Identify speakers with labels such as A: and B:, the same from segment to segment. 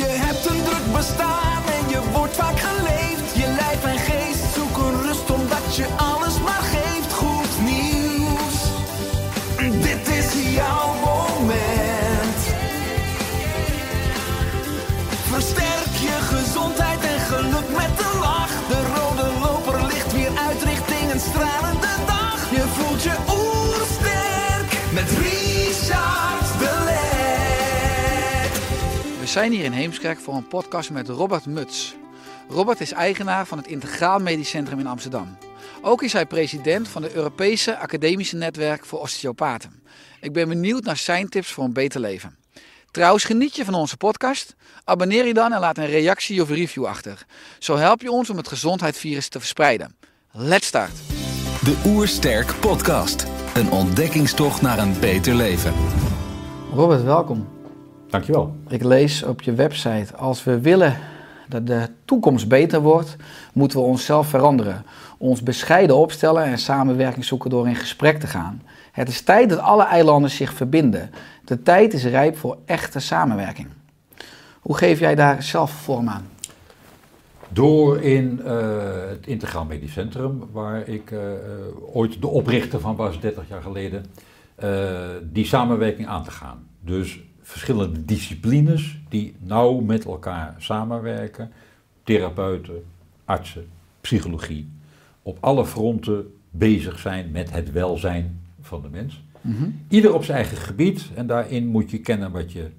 A: Je hebt een druk bestaan en je wordt vaak geleefd.
B: Zijn hier in Heemskerk voor een podcast met Robert Muts. Robert is eigenaar van het Integraal Medisch Centrum in Amsterdam. Ook is hij president van het Europese Academische Netwerk voor Osteopaten. Ik ben benieuwd naar zijn tips voor een beter leven. Trouwens, geniet je van onze podcast? Abonneer je dan en laat een reactie of review achter. Zo help je ons om het gezondheidsvirus te verspreiden. Let's start!
C: De Oersterk Podcast. Een ontdekkingstocht naar een beter leven.
B: Robert, welkom.
D: Dankjewel.
B: Ik lees op je website: als we willen dat de toekomst beter wordt, moeten we onszelf veranderen. Ons bescheiden opstellen en samenwerking zoeken door in gesprek te gaan. Het is tijd dat alle eilanden zich verbinden. De tijd is rijp voor echte samenwerking. Hoe geef jij daar zelf vorm aan?
D: Door in eh, het Integraal Medisch Centrum, waar ik eh, eh, ooit de oprichter van was, 30 jaar geleden, die samenwerking aan te gaan. Dus verschillende disciplines die nauw met elkaar samenwerken. Therapeuten, artsen, psychologie. Op alle fronten bezig zijn met het welzijn van de mens. Ieder op zijn eigen gebied en daarin moet je kennen wat je,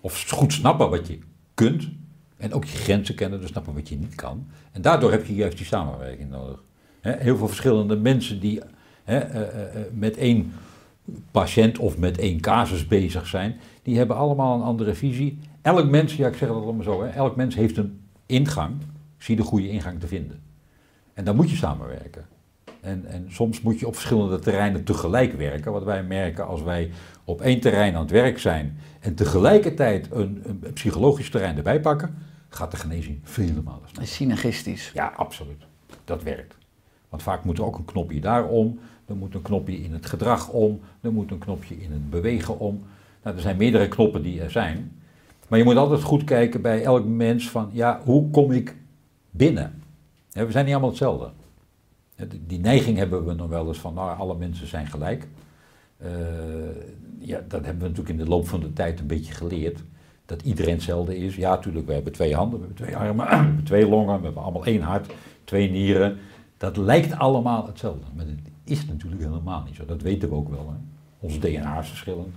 D: of goed snappen wat je kunt. En ook je grenzen kennen, dus snappen wat je niet kan. En daardoor heb je juist die samenwerking nodig. Heel veel verschillende mensen die eh, eh, eh, met één patiënt of met één casus bezig zijn, die hebben allemaal een andere visie. Elk mens, ja ik zeg het allemaal zo, hè, elk mens heeft een ingang, zie de goede ingang te vinden. En dan moet je samenwerken. En, en soms moet je op verschillende terreinen tegelijk werken. Wat wij merken als wij op één terrein aan het werk zijn en tegelijkertijd een, een psychologisch terrein erbij pakken, gaat de genezing vele malen sneller.
B: Synergistisch.
D: Ja, absoluut. Dat werkt. Want vaak moet er ook een knopje daar om, er moet een knopje in het gedrag om, er moet een knopje in het bewegen om. Nou, er zijn meerdere knoppen die er zijn. Maar je moet altijd goed kijken bij elk mens van, ja, hoe kom ik binnen? We zijn niet allemaal hetzelfde. Die- neiging hebben we nog wel eens van, nou, alle mensen zijn gelijk. Eh, ja, dat hebben we natuurlijk in de loop van de tijd een beetje geleerd. Dat iedereen hetzelfde is. Ja, natuurlijk, we hebben twee handen, we hebben twee armen, we hebben twee longen, we hebben allemaal één hart, twee nieren. Dat lijkt allemaal hetzelfde. Maar is natuurlijk helemaal niet zo. Dat weten we ook wel. Hè. Ons DNA is verschillend.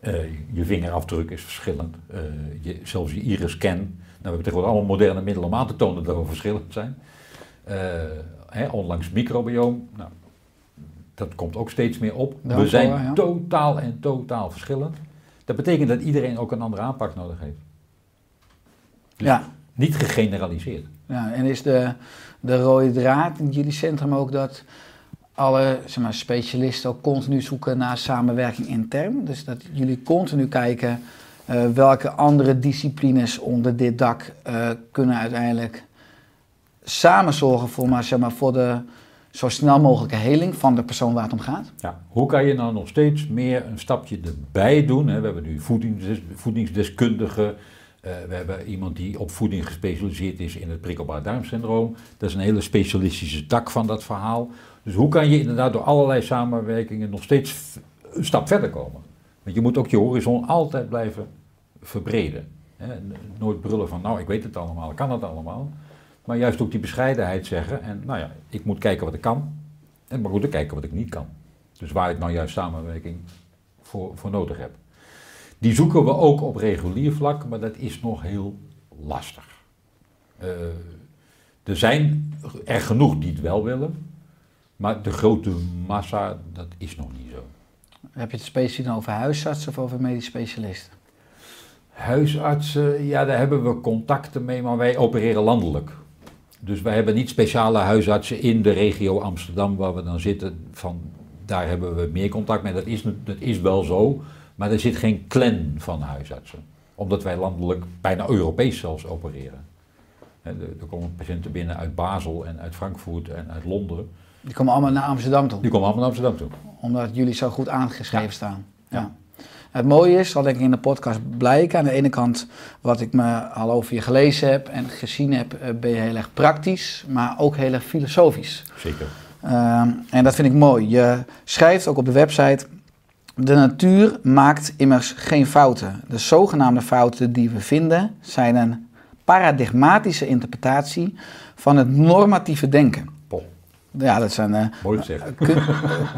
D: Eh, je vingerafdruk is verschillend. Eh, je, zelfs je iris-scan. Nou, we hebben tegenwoordig allemaal moderne middelen om aan te tonen dat we verschillend zijn. Eh, hè, onlangs microbioom. Nou, dat komt ook steeds meer op. We zijn
B: wel, ja.
D: totaal en totaal verschillend. Dat betekent dat iedereen ook een andere aanpak nodig heeft. Dus
B: Ja.
D: Niet gegeneraliseerd.
B: Ja, en is de, de rode draad in jullie centrum ook dat alle zeg maar, specialisten ook continu zoeken naar samenwerking intern? Dus dat jullie continu kijken eh, welke andere disciplines onder dit dak eh, kunnen uiteindelijk samen zorgen voor, maar, zeg maar, voor de zo snel mogelijke heling van de persoon waar het om gaat?
D: Ja, hoe kan je nou nog steeds meer een stapje erbij doen? Hè? We hebben nu voedingsdes, voedingsdeskundigen. eh, we hebben iemand die op voeding gespecialiseerd is in het prikkelbaar darmsyndroom. Dat is een hele specialistische tak van dat verhaal. Dus hoe kan je inderdaad door allerlei samenwerkingen nog steeds een stap verder komen? Want je moet ook je horizon altijd blijven verbreden. Hè? Nooit brullen van, nou, ik weet het allemaal, ik kan het allemaal. Maar juist ook die bescheidenheid zeggen. En nou ja, ik moet kijken wat ik kan. En maar goed, te kijken wat ik niet kan. Dus waar ik nou juist samenwerking voor, voor nodig heb. Die zoeken we ook op regulier vlak, maar dat is nog heel lastig. Eh, er zijn er genoeg die het wel willen, maar de grote massa, dat is nog niet zo.
B: Heb je het specifiek over huisartsen of over medisch specialisten?
D: Huisartsen, ja, daar hebben we contacten mee, maar wij opereren landelijk. Dus wij hebben niet speciale huisartsen in de regio Amsterdam waar we dan zitten. Van, daar hebben we meer contact mee. Dat is, dat is wel zo, maar er zit geen clan van huisartsen. Omdat wij landelijk, bijna Europees zelfs, opereren. Er er komen patiënten binnen uit Basel en uit Frankfurt en uit Londen.
B: Die komen allemaal naar Amsterdam toe.
D: Die komen allemaal naar Amsterdam toe.
B: Omdat jullie zo goed aangeschreven
D: Ja.
B: staan.
D: Ja.
B: Ja. Het mooie is, zal denk ik in de podcast blijken, aan de ene kant wat ik me al over je gelezen heb en gezien heb, eh, ben je heel erg praktisch, maar ook heel erg filosofisch.
D: Zeker.
B: Ehm, en dat vind ik mooi. Je schrijft ook op de website, de natuur maakt immers geen fouten. De zogenaamde fouten die we vinden zijn een paradigmatische interpretatie van het normatieve denken. Ja, dat zijn... eh,
D: Mooi gezegd.
B: kun,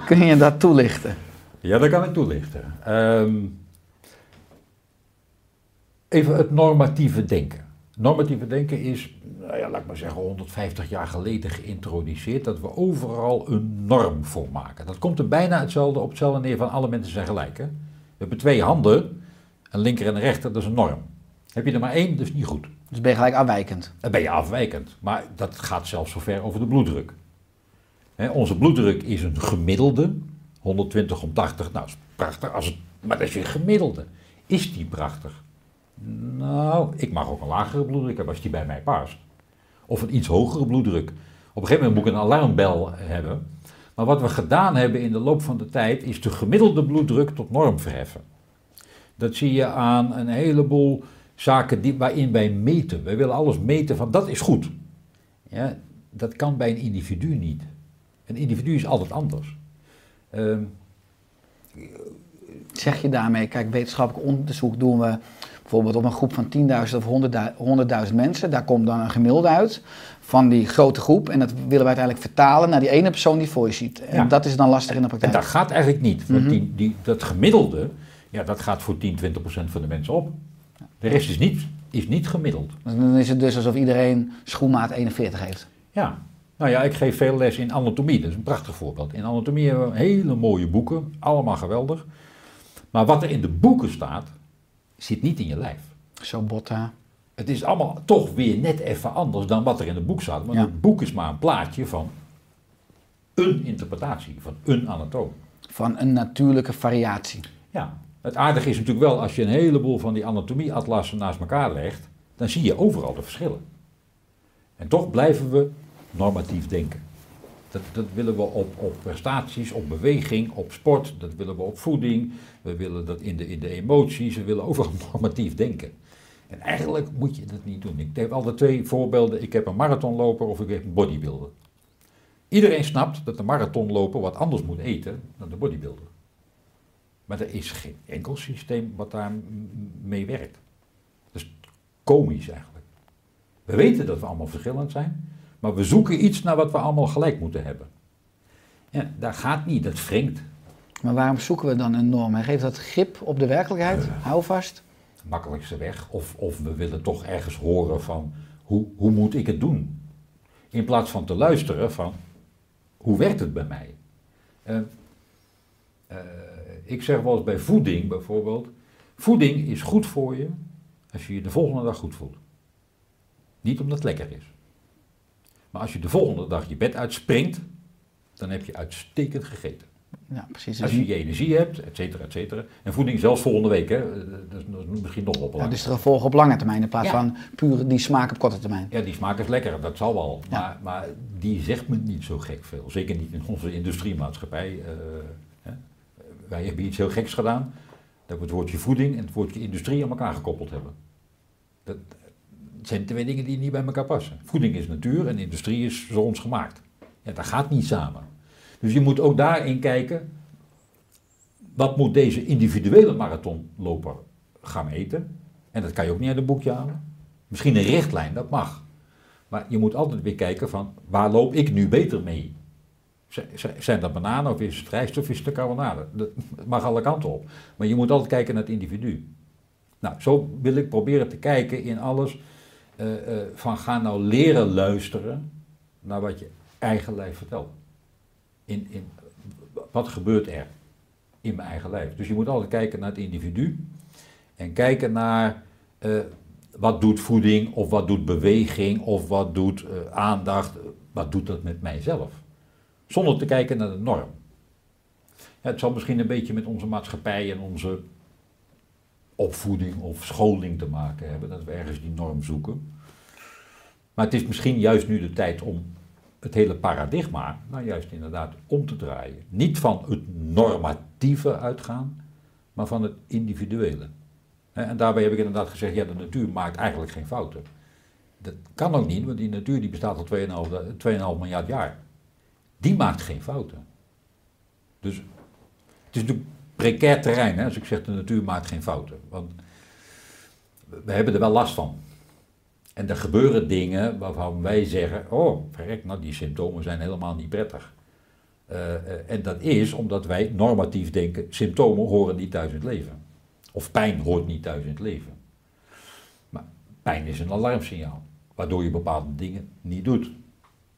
B: kun je dat toelichten?
D: Ja, dat kan ik toelichten. Ehm, even het normatieve denken. Normatieve denken is, nou ja, laat ik maar zeggen, 150 jaar geleden geïntroduceerd dat we overal een norm voor maken. Dat komt er bijna hetzelfde op hetzelfde neer van alle mensen zijn gelijk. Hè? We hebben twee handen, een linker en een rechter, dat is een norm. Heb je er maar één, dat is niet goed.
B: Dus ben je gelijk afwijkend.
D: Dan ben je afwijkend. Maar dat gaat zelfs zover over de bloeddruk. Onze bloeddruk is een gemiddelde. 120 om 80, nou is prachtig. Als het, maar dat is je gemiddelde. Is die prachtig? Nou, ik mag ook een lagere bloeddruk hebben als die bij mij past. Of een iets hogere bloeddruk. Op een gegeven moment moet ik een alarmbel hebben. Maar wat we gedaan hebben in de loop van de tijd is de gemiddelde bloeddruk tot norm verheffen. Dat zie je aan een heleboel zaken die, waarin wij meten. Wij willen alles meten van dat is goed. Ja, dat kan bij een individu niet. Een individu is altijd anders. Ehm,
B: Zeg je daarmee, kijk, wetenschappelijk onderzoek doen we bijvoorbeeld op een groep van 10.000 of 100.000 mensen. Daar komt dan een gemiddelde uit van die grote groep. En dat willen we uiteindelijk vertalen naar die ene persoon die voor je ziet. En
D: Ja.
B: dat is dan lastig in de
D: en
B: praktijk.
D: dat gaat eigenlijk niet. Want
B: Mhm.
D: die, die, dat gemiddelde, ja, dat gaat voor 10, 20 procent van de mensen op. De rest is niet, is niet gemiddeld.
B: Dan is het dus alsof iedereen schoenmaat 41 heeft.
D: Ja, nou ja, ik geef veel les in anatomie. Dat is een prachtig voorbeeld. In anatomie hebben we hele mooie boeken, allemaal geweldig. Maar wat er in de boeken staat, zit niet in je lijf.
B: Zo botta.
D: Het is allemaal toch weer net even anders dan wat er in het boek staat. Want
B: Ja.
D: het boek is maar een plaatje van een interpretatie, van een anatoom.
B: Van een natuurlijke variatie.
D: Ja, het aardige is natuurlijk wel, als je een heleboel van die anatomieatlassen naast elkaar legt, dan zie je overal de verschillen. En toch blijven we normatief denken. Dat, dat willen we op, op prestaties, op beweging, op sport, dat willen we op voeding, we willen dat in de, in de emoties, we willen overal normatief denken. En eigenlijk moet je dat niet doen. Ik heb altijd twee voorbeelden. Ik heb een marathonloper of ik heb een bodybuilder. Iedereen snapt dat de marathonloper wat anders moet eten dan de bodybuilder. Maar er is geen enkel systeem wat daar mee werkt. Dat is komisch eigenlijk. We weten dat we allemaal verschillend zijn, maar we zoeken iets naar wat we allemaal gelijk moeten hebben. Ja, dat gaat niet, dat wringt.
B: Maar waarom zoeken we dan een norm? Hè? Geeft dat grip op de werkelijkheid? Hou vast.
D: makkelijkste weg. Of, of we willen toch ergens horen van hoe, hoe moet ik het doen? In plaats van te luisteren van hoe werkt het bij mij? Eh, eh, ik zeg wel eens bij voeding bijvoorbeeld. Voeding is goed voor je als je je de volgende dag goed voelt. Niet omdat het lekker is. Maar als je de volgende dag je bed uitspringt, dan heb je uitstekend gegeten.
B: Ja, precies.
D: Als je je energie hebt, et cetera, et cetera. En voeding zelfs volgende week, hè. Eh, Dat is, is misschien nog wel
B: ja,
D: belangrijk.
B: dus de gevolgen op lange termijn in plaats
D: Ja.
B: van puur die smaak op korte termijn.
D: Ja, die smaak is lekker, dat zal wel.
B: Ja.
D: Maar, maar die zegt me niet zo gek veel. Zeker niet in onze industriemaatschappij. eh, hè. Wij hebben iets heel geks gedaan. Dat we het woordje voeding en het woordje industrie aan elkaar gekoppeld hebben. Dat zijn twee dingen die niet bij elkaar passen. Voeding is natuur en industrie is door ons gemaakt. Ja, dat gaat niet samen. Dus je moet ook daarin kijken. Wat moet deze individuele marathonloper gaan eten? En dat kan je ook niet uit een boekje halen. Misschien een richtlijn, dat mag. Maar je moet altijd weer kijken van waar loop ik nu beter mee? Zijn dat bananen of is het rijst of is het de carbonade? Dat mag alle kanten op. Maar je moet altijd kijken naar het individu. Nou, zo wil ik proberen te kijken in alles. Eh, eh, van ga nou leren luisteren naar wat je eigen lijf vertelt. In, in, wat gebeurt er in mijn eigen lijf? Dus je moet altijd kijken naar het individu. En kijken naar eh, wat doet voeding of wat doet beweging of wat doet aandacht, wat doet dat met mijzelf? Zonder te kijken naar de norm. Ja, het zal misschien een beetje met onze maatschappij en onze opvoeding of scholing te maken hebben, dat we ergens die norm zoeken. Maar het is misschien juist nu de tijd om het hele paradigma, nou juist inderdaad, om te draaien. Niet van het normatieve uitgaan, maar van het individuele. En daarbij heb ik inderdaad gezegd, ja, de natuur maakt eigenlijk geen fouten. Dat kan ook niet, want die natuur die bestaat al 2,5 da- 2,5 miljard jaar. Die maakt geen fouten. Dus het is natuurlijk precair terrein, hè, als ik zeg de natuur maakt geen fouten. Want we hebben er wel last van. En er gebeuren dingen waarvan wij zeggen, oh, verrek, nou die symptomen zijn helemaal niet prettig. Eh, eh, en dat is omdat wij normatief denken, symptomen horen niet thuis in het leven. Of pijn hoort niet thuis in het leven. Maar pijn is een alarmsignaal, waardoor je bepaalde dingen niet doet.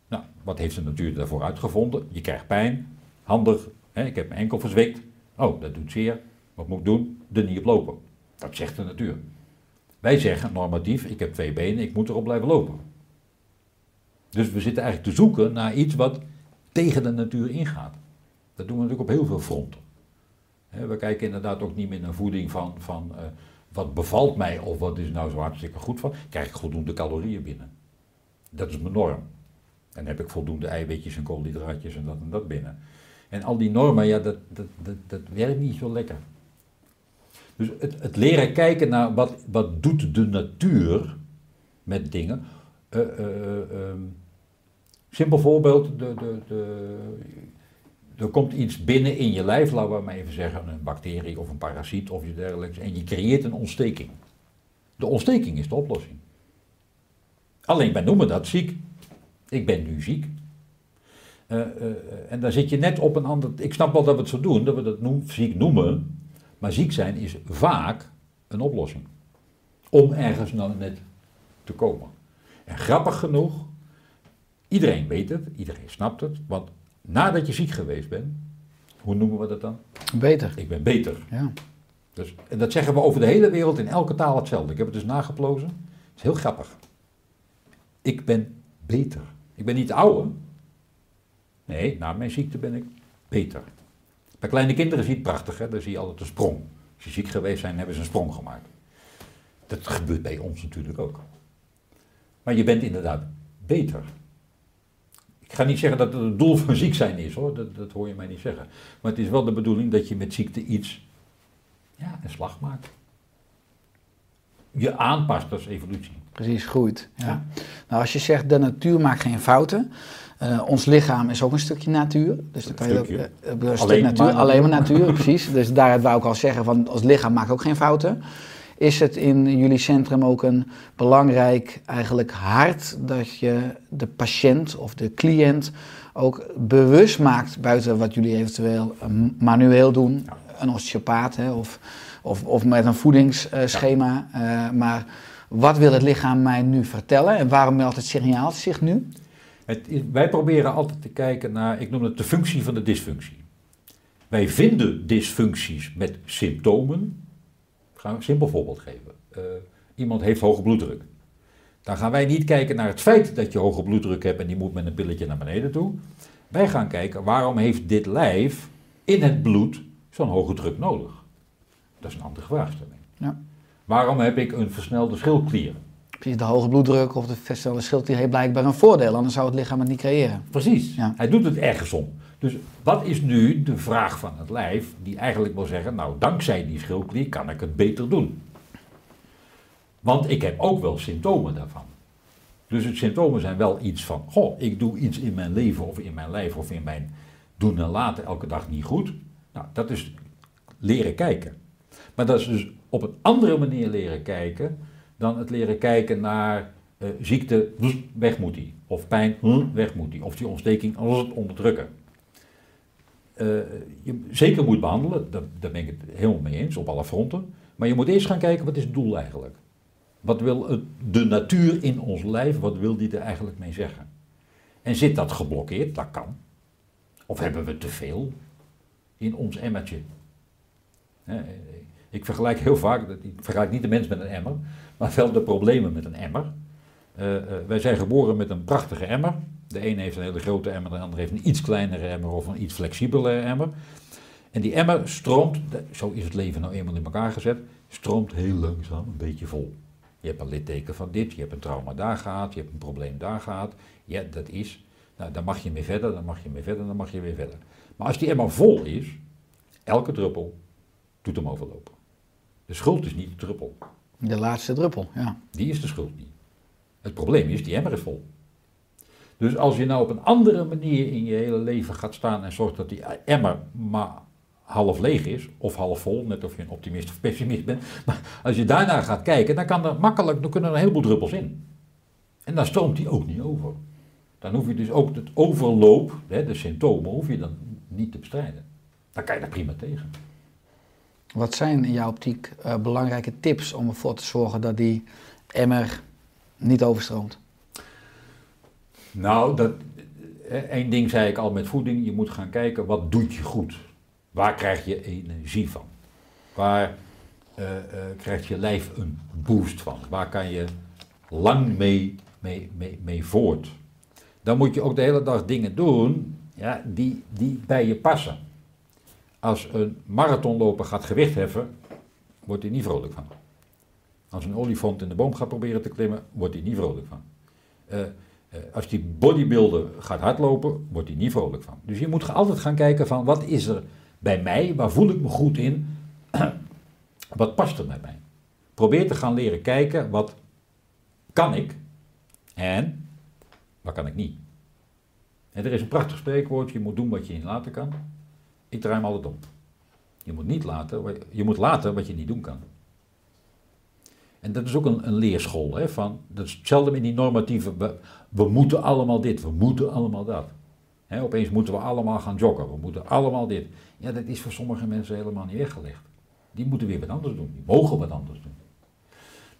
D: Nou, wat heeft de natuur daarvoor uitgevonden? Je krijgt pijn, handig, hè, ik heb mijn enkel verzwikt. Oh, dat doet zeer. Wat moet ik doen? Er niet op lopen. Dat zegt de natuur. Wij zeggen normatief, ik heb twee benen, ik moet erop blijven lopen. Dus we zitten eigenlijk te zoeken naar iets wat tegen de natuur ingaat. Dat doen we natuurlijk op heel veel fronten. We kijken inderdaad ook niet meer naar voeding van, van eh, wat bevalt mij of wat is nou zo hartstikke goed van. Krijg ik voldoende calorieën binnen. Dat is mijn norm. En heb ik voldoende eiwitjes en koolhydraatjes en dat en dat binnen. En al die normen, ja, dat, dat, dat, dat werkt niet zo lekker. Dus het, het leren kijken naar wat, wat doet de natuur met dingen. Ehm, simpel voorbeeld, de, de, de, er komt iets binnen in je lijf, laten we maar even zeggen, een bacterie of een parasiet of iets dergelijks, en je creëert een ontsteking. De ontsteking is de oplossing. Alleen wij noemen dat ziek. Ik ben nu ziek. Eh, eh, eh, en daar zit je net op een ander. Ik snap wel dat we het zo doen, dat we dat noem, ziek noemen. Maar ziek zijn is vaak een oplossing. Om ergens nou net te komen. En grappig genoeg, iedereen weet het, iedereen snapt het. Want nadat je ziek geweest bent, hoe noemen we dat dan?
B: Beter.
D: Ik ben beter.
B: Ja.
D: Dus, en dat zeggen we over de hele wereld in elke taal hetzelfde. Ik heb het dus nageplozen. Het is heel grappig. Ik ben beter. Ik ben niet de oude. Nee, na mijn ziekte ben ik beter. Bij kleine kinderen zie je het prachtig, hè? daar zie je altijd een sprong. Als ze ziek geweest zijn, hebben ze een sprong gemaakt. Dat gebeurt bij ons natuurlijk ook. Maar je bent inderdaad beter. Ik ga niet zeggen dat het het doel van ziek zijn is hoor, dat, dat hoor je mij niet zeggen. Maar het is wel de bedoeling dat je met ziekte iets, ja, een slag maakt. Je aanpast als evolutie.
B: Precies, groeit. Ja. Nou, als je zegt de natuur maakt geen fouten. Eh, ons lichaam is ook een stukje natuur. Dus dan kan je ook, eh, een stuk
D: Alleen
B: natuur,
D: maar
B: alleen maar natuur, precies. Dus daar wou ik al zeggen van ons lichaam maakt ook geen fouten. Is het in jullie centrum ook een belangrijk eigenlijk hart dat je de patiënt of de cliënt ook bewust maakt buiten wat jullie eventueel eh, manueel doen, een osteopaat hè, of, of, of met een voedingsschema. maar wat wil het lichaam mij nu vertellen en waarom meldt het signaal zich nu?
D: Het wij proberen altijd te kijken naar, ik noem het de functie van de dysfunctie. Wij vinden dysfuncties met symptomen. Ik ga een simpel voorbeeld geven. Eh, iemand heeft hoge bloeddruk. Dan gaan wij niet kijken naar het feit dat je hoge bloeddruk hebt en die moet met een pilletje naar beneden toe. Wij gaan kijken waarom heeft dit lijf in het bloed zo'n hoge druk nodig. Dat is een andere vraagstelling.
B: Ja.
D: Waarom heb ik een versnelde schildklier?
B: Precies, de hoge bloeddruk of de verstelde schildklier heeft blijkbaar een voordeel, anders zou het lichaam het niet creëren.
D: Precies.
B: Ja.
D: Hij doet het ergens om. Dus wat is nu de vraag van het lijf die eigenlijk wil zeggen, nou dankzij die schildklier kan ik het beter doen. Want ik heb ook wel symptomen daarvan. Dus het symptomen zijn wel iets van, goh, ik doe iets in mijn leven of in mijn lijf of in mijn doen en laten elke dag niet goed. Nou, dat is leren kijken. Maar dat is dus op een andere manier leren kijken dan het leren kijken naar eh, ziekte, hm, weg moet die. Of pijn, hm, weg moet die. Of die ontsteking, onderdrukken. Eh, je zeker moet behandelen, daar, daar ben ik het helemaal mee eens, op alle fronten. Maar je moet eerst gaan kijken, wat is het doel eigenlijk? Wat wil het- de natuur in ons lijf, wat wil die er eigenlijk mee zeggen? En zit dat geblokkeerd? Dat kan. Of hebben we te veel in ons emmertje? Ik vergelijk heel vaak, ik vergelijk niet de mens met een emmer, maar wel de problemen met een emmer. Eh, eh, wij zijn geboren met een prachtige emmer. De ene heeft een hele grote emmer, de andere heeft een iets kleinere emmer of een iets flexibelere emmer. En die emmer stroomt, zo is het leven nou eenmaal in elkaar gezet, stroomt heel langzaam een beetje vol. Je hebt een litteken van dit, je hebt een trauma daar gehad, je hebt een probleem daar gehad. Ja, dat is, nou, dan mag je mee verder, dan mag je mee verder, dan mag je weer verder. Maar als die emmer vol is, elke druppel doet hem overlopen. De schuld is niet de druppel.
B: De laatste druppel, ja.
D: Die is de schuld niet. Het probleem is, die emmer is vol. Dus als je nou op een andere manier in je hele leven gaat staan en zorgt dat die emmer maar half leeg is, of half vol, net of je een optimist of pessimist bent. Maar als je daarnaar gaat kijken, dan kan er makkelijk, dan kunnen er een heleboel druppels in. En dan stroomt die ook niet over. Dan hoef je dus ook het overloop, de symptomen, hoef je dan niet te bestrijden. Dan kan je daar prima tegen.
B: Wat zijn in jouw optiek eh, belangrijke tips om ervoor te zorgen dat die emmer niet overstroomt?
D: Nou, dat, eh, één ding zei ik al met voeding. Je moet gaan kijken, wat doet je goed? Waar krijg je energie van? Waar eh, eh, krijgt je lijf een boost van? Waar kan je lang mee, mee, mee, mee voort? Dan moet je ook de hele dag dingen doen ja, die, die bij je passen. Als een marathonloper gaat gewicht heffen, wordt hij niet vrolijk van. Als een olifant in de boom gaat proberen te klimmen, wordt hij niet vrolijk van. Eh, eh, als die bodybuilder gaat hardlopen, wordt hij niet vrolijk van. Dus je moet altijd gaan kijken van wat is er bij mij, waar voel ik me goed in, wat past er bij mij. Probeer te gaan leren kijken wat kan ik en wat kan ik niet. En er is een prachtig spreekwoord, je moet doen wat je niet laten kan. Ik draai hem altijd om. Je moet, niet laten, je moet laten wat je niet doen kan. En dat is ook een, een leerschool. Hè, van, dat is hetzelfde met die normatieve. We, we moeten allemaal dit, we moeten allemaal dat. Hè, opeens moeten we allemaal gaan joggen, we moeten allemaal dit. Ja, dat is voor sommige mensen helemaal niet weggelegd. Die moeten weer wat anders doen, die mogen wat anders doen.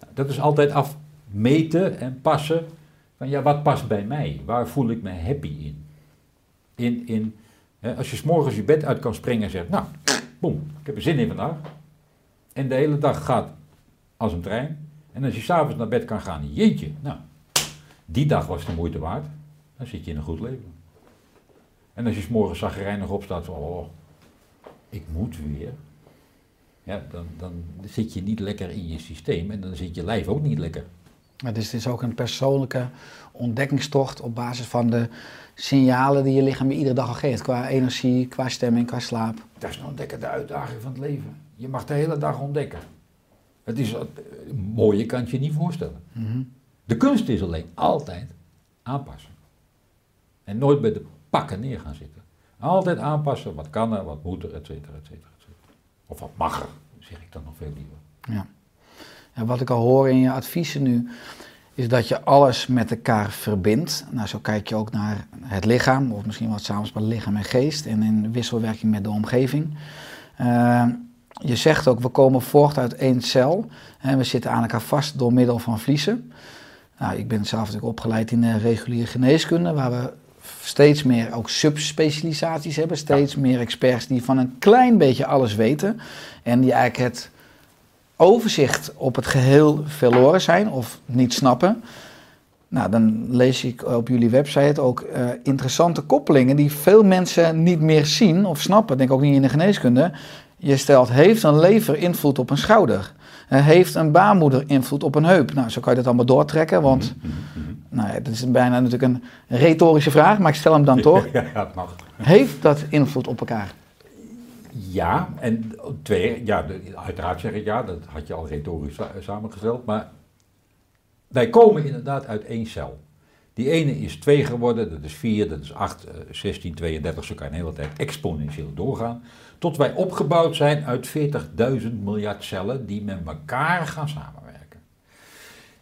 D: Nou, dat is altijd afmeten en passen. Van ja, wat past bij mij? Waar voel ik me happy in? in, in als je 's morgens je bed uit kan springen en zegt, nou, boem, ik heb er zin in vandaag. En de hele dag gaat als een trein. En als je s'avonds naar bed kan gaan, jeetje, nou, die dag was de moeite waard. Dan zit je in een goed leven. En als je 's morgens zagrijnig opstaat, van, oh, ik moet weer. Ja, dan, dan zit je niet lekker in je systeem en dan zit je lijf ook niet lekker.
B: Dus het is ook een persoonlijke ontdekkingstocht op basis van de signalen die je lichaam je iedere dag al geeft. Qua energie, qua stemming, qua slaap.
D: Dat is een ontdekken de uitdaging van het leven. Je mag de hele dag ontdekken. Het is, eh, mooi, je kan je niet voorstellen. De kunst is alleen altijd aanpassen. En nooit bij de pakken neer gaan zitten. Altijd aanpassen, wat kan er, wat moet er, et cetera, et cetera, et cetera. Of wat mag er, zeg ik dan nog veel liever.
B: Ja. En wat ik al hoor in je adviezen nu, is dat je alles met elkaar verbindt. Nou, zo kijk je ook naar het lichaam, of misschien wat samenspan lichaam en geest, en in wisselwerking met de omgeving. Eh, je zegt ook, we komen voort uit één cel en we zitten aan elkaar vast door middel van vliezen. Nou, ik ben zelf natuurlijk opgeleid in de reguliere geneeskunde, waar we steeds meer ook subspecialisaties hebben, steeds meer experts die van een klein beetje alles weten en die eigenlijk het overzicht op het geheel verloren zijn of niet snappen. Nou, dan lees ik op jullie website ook eh, interessante koppelingen die veel mensen niet meer zien of snappen. Denk ook niet in de geneeskunde. Je stelt, heeft een lever invloed op een schouder? Eh, heeft een baarmoeder invloed op een heup? Nou, zo kan je dat allemaal doortrekken, want nou ja, dat is bijna natuurlijk een retorische vraag, maar ik stel hem dan toch.
D: Ja, het mag.
B: Heeft dat invloed op elkaar?
D: Ja, en twee, ja, uiteraard zeg ik ja, dat had je al retorisch sa- samengesteld, maar wij komen inderdaad uit één cel. Die ene is 2 geworden, dat is 4, dat is 8, eh, 16, 32, zo kan je de hele tijd exponentieel doorgaan. Tot wij opgebouwd zijn uit 40.000 miljard cellen die met elkaar gaan samenwerken.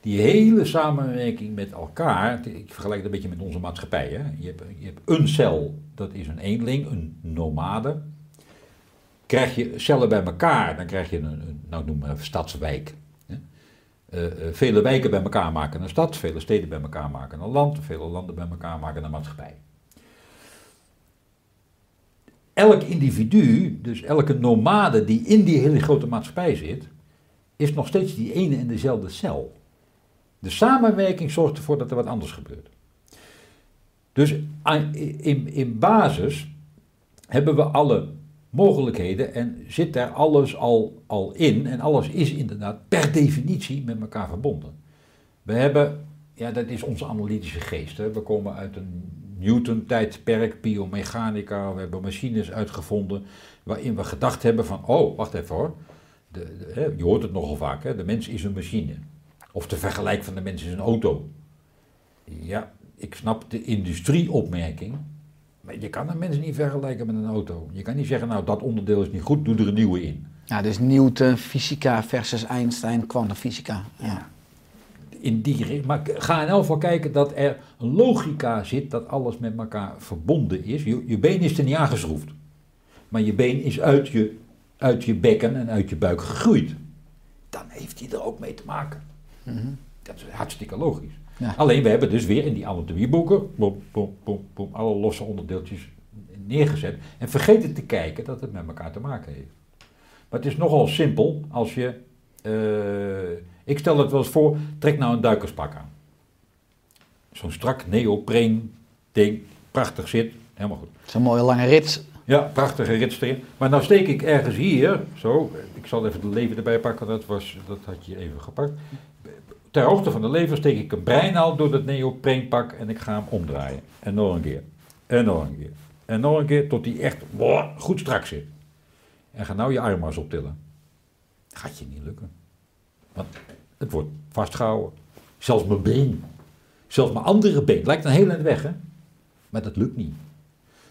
D: Die hele samenwerking met elkaar, ik vergelijk het een beetje met onze maatschappij. Hè? Je, hebt, je hebt een cel, dat is een eenling, een nomade. Krijg je cellen bij elkaar, dan krijg je een, een nou noem maar even stadswijk. Eh, eh, vele wijken bij elkaar maken een stad, vele steden bij elkaar maken een land, vele landen bij elkaar maken een maatschappij. elk individu, dus elke nomade die in die hele grote maatschappij zit, is nog steeds die ene en dezelfde cel. De samenwerking zorgt ervoor dat er wat anders gebeurt. Dus in, in basis hebben we alle mogelijkheden en zit daar alles al, al in. En alles is inderdaad per definitie met elkaar verbonden. We hebben, ja, dat is onze analytische geest. Hè. We komen uit een Newton-tijdperk, biomechanica. We hebben machines uitgevonden waarin we gedacht hebben van, oh, wacht even hoor. De, je hoort het nogal vaak, hè, de mens is een machine. Of de vergelijk van de mens is een auto. Ja, ik snap de industrieopmerking. Maar je kan een mens niet vergelijken met een auto. Je kan niet zeggen, nou dat onderdeel is niet goed, doe er een nieuwe in.
B: Ja, dus Newton, fysica versus Einstein, kwantumfysica. Ja.
D: in die Maar ga in elk geval kijken dat er logica zit dat alles met elkaar verbonden is. Je, je been is er niet aangeschroefd. Maar je been is uit je, uit je bekken en uit je buik gegroeid. Dan heeft hij er ook mee te maken. Dat is hartstikke logisch.
B: Ja.
D: Alleen we hebben dus weer in die anatomieboeken boem, boem, boem, alle losse onderdeeltjes neergezet. En vergeten te kijken dat het met elkaar te maken heeft. Maar het is nogal simpel als je. eh, ik stel het wel eens voor, trek nou een duikerspak aan. Zo'n strak neopreen ding, prachtig zit, helemaal goed.
B: Zo'n mooie lange rit.
D: Ja, prachtige rits erin. Maar nou steek ik ergens hier, zo, ik zal even de lever erbij pakken, dat, was, dat had je even gepakt. Ter hoogte van de lever steek ik een breinaald door dat neopreenpak en ik ga hem omdraaien. En nog een keer. En nog een keer. En nog een keer tot hij echt goed strak zit. En ga nou je arm maar eens optillen. Gaat je niet lukken. Want het wordt vastgehouden. Zelfs mijn been. Zelfs mijn andere been. Lijkt een heel eind weg, hè? Maar dat lukt niet.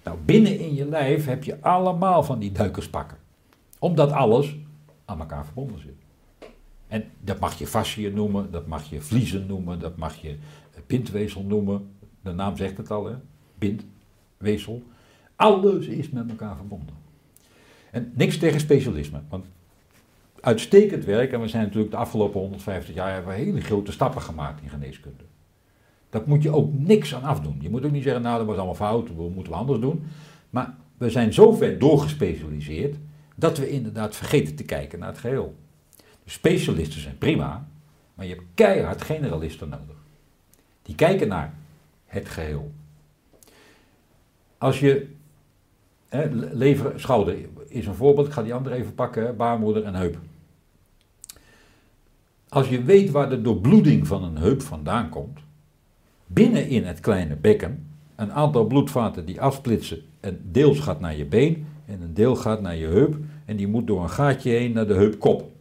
D: Nou, binnen in je lijf heb je allemaal van die duikerspakken. Omdat alles aan elkaar verbonden zit. En dat mag je fascia noemen, dat mag je vliezen noemen, dat mag je bindweefsel noemen. De naam zegt het al, hè? Bindweefsel. Alles is met elkaar verbonden. En niks tegen specialisme, want uitstekend werk, en we zijn natuurlijk de afgelopen 150 jaar hebben we hele grote stappen gemaakt in geneeskunde. Daar moet je ook niks aan afdoen. Je moet ook niet zeggen, nou dat was allemaal fout, we moeten anders doen. Maar we zijn zo ver doorgespecialiseerd dat we inderdaad vergeten te kijken naar het geheel. Specialisten zijn prima, maar je hebt keihard generalisten nodig. Die kijken naar het geheel. Als je, hè, le- lever, schouder is een voorbeeld, ik ga die andere even pakken, baarmoeder en heup. Als je weet waar de doorbloeding van een heup vandaan komt, binnen in het kleine bekken een aantal bloedvaten die afsplitsen. Een deel gaat naar je been en een deel gaat naar je heup en die moet door een gaatje heen naar de heupkop.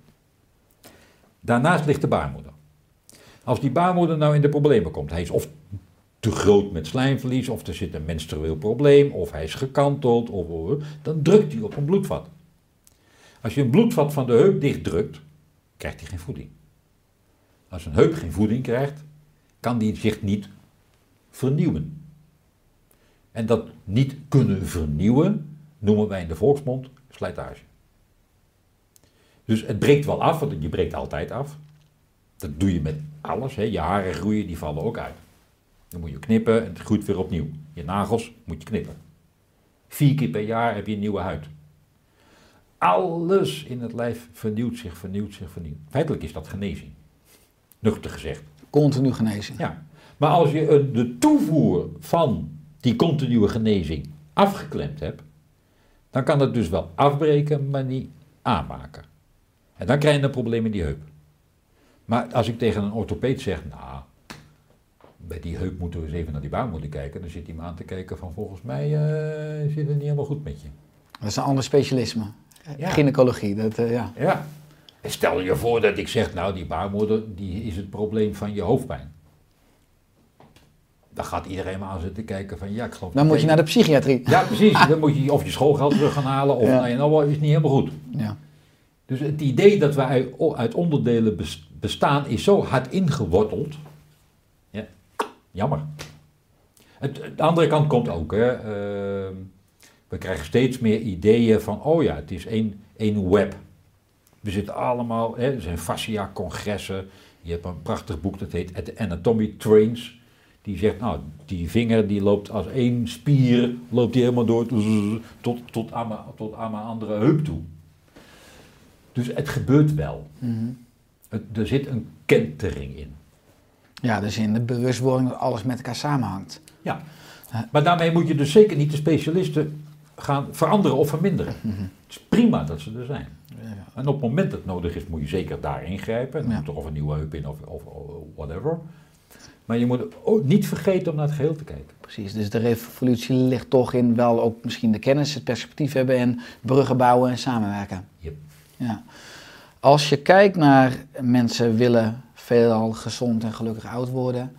D: Daarnaast ligt de baarmoeder. Als die baarmoeder nou in de problemen komt, hij is of te groot met slijmverlies, of er zit een menstrueel probleem, of hij is gekanteld, of, dan drukt hij op een bloedvat. Als je een bloedvat van de heup dichtdrukt, krijgt hij geen voeding. Als een heup geen voeding krijgt, kan die zich niet vernieuwen. En dat niet kunnen vernieuwen noemen wij in de volksmond slijtage. Dus het breekt wel af, want je breekt altijd af. Dat doe je met alles. Hè. Je haren groeien, die vallen ook uit. Dan moet je knippen en het groeit weer opnieuw. Je nagels moet je knippen. Vier keer per jaar heb je een nieuwe huid. Alles in het lijf vernieuwt zich, vernieuwt zich, vernieuwt. Feitelijk is dat genezing. Nuchter gezegd.
B: Continu genezen.
D: Ja. Maar als je de toevoer van die continue genezing afgeklemd hebt, dan kan het dus wel afbreken, maar niet aanmaken. En dan krijg je een probleem in die heup. Maar als ik tegen een orthopeed zeg, nou, bij die heup moeten we eens even naar die baarmoeder kijken, dan zit hij me aan te kijken van volgens mij eh, zit het niet helemaal goed met je.
B: Dat is een ander specialisme.
D: Ja.
B: Gynaecologie, dat, eh, ja.
D: Ja. Stel je voor dat ik zeg, nou die baarmoeder die is het probleem van je hoofdpijn. Dan gaat iedereen maar aan zitten kijken van ja, ik geloof
B: Dan moet je naar de psychiatrie.
D: Ja, precies. Dan moet je of je schoolgeld terug gaan halen of
B: Ja.
D: nou, nou is niet helemaal goed.
B: Ja.
D: Dus het idee dat wij uit- onderdelen bes- bestaan is zo hard ingeworteld. Ja, jammer. Het, de andere kant komt ook. Hè. Ehm, we krijgen steeds meer ideeën van, oh ja, het is één, één web. We zitten allemaal, hè, er zijn fascia-congressen. Je hebt een prachtig boek dat heet The Anatomy Trains. Die zegt, nou, die vinger die loopt als één spier, loopt die helemaal door tot, tot, aan, mijn, tot aan mijn andere heup toe. Dus het gebeurt wel. Het, er zit een kentering in.
B: Ja, dus in de bewustwording dat alles met elkaar samenhangt.
D: Ja. Maar daarmee moet je dus zeker niet de specialisten gaan veranderen of verminderen. Het is prima dat ze er zijn. En op het moment dat het nodig is, moet je zeker daar ingrijpen. Dan
B: Ja.
D: moet er of een nieuwe heup in of, of, of whatever. Maar je moet ook niet vergeten om naar het geheel te kijken.
B: Precies, dus de revolutie ligt toch in wel ook misschien de kennis, het perspectief hebben en bruggen bouwen en samenwerken.
D: Yep.
B: Ja. Als je kijkt naar mensen willen veelal gezond en gelukkig oud worden,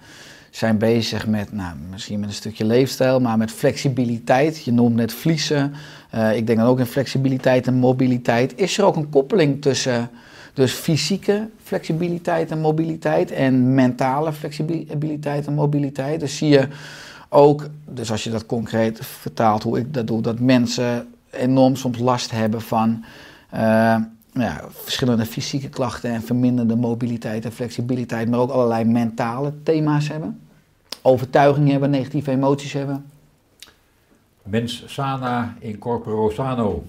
B: zijn bezig met, nou, misschien met een stukje leefstijl, maar met flexibiliteit. Je noemt net vliezen. Eh, ik denk dan ook in flexibiliteit en mobiliteit. Is er ook een koppeling tussen dus fysieke flexibiliteit en mobiliteit en mentale flexibiliteit en mobiliteit? Dus zie je ook, dus als je dat concreet vertaalt hoe ik dat doe, dat mensen enorm soms last hebben van ja, verschillende fysieke klachten en verminderde mobiliteit en flexibiliteit, maar ook allerlei mentale thema's hebben. Overtuigingen hebben, negatieve emoties hebben.
D: Mens sana in corporo sano.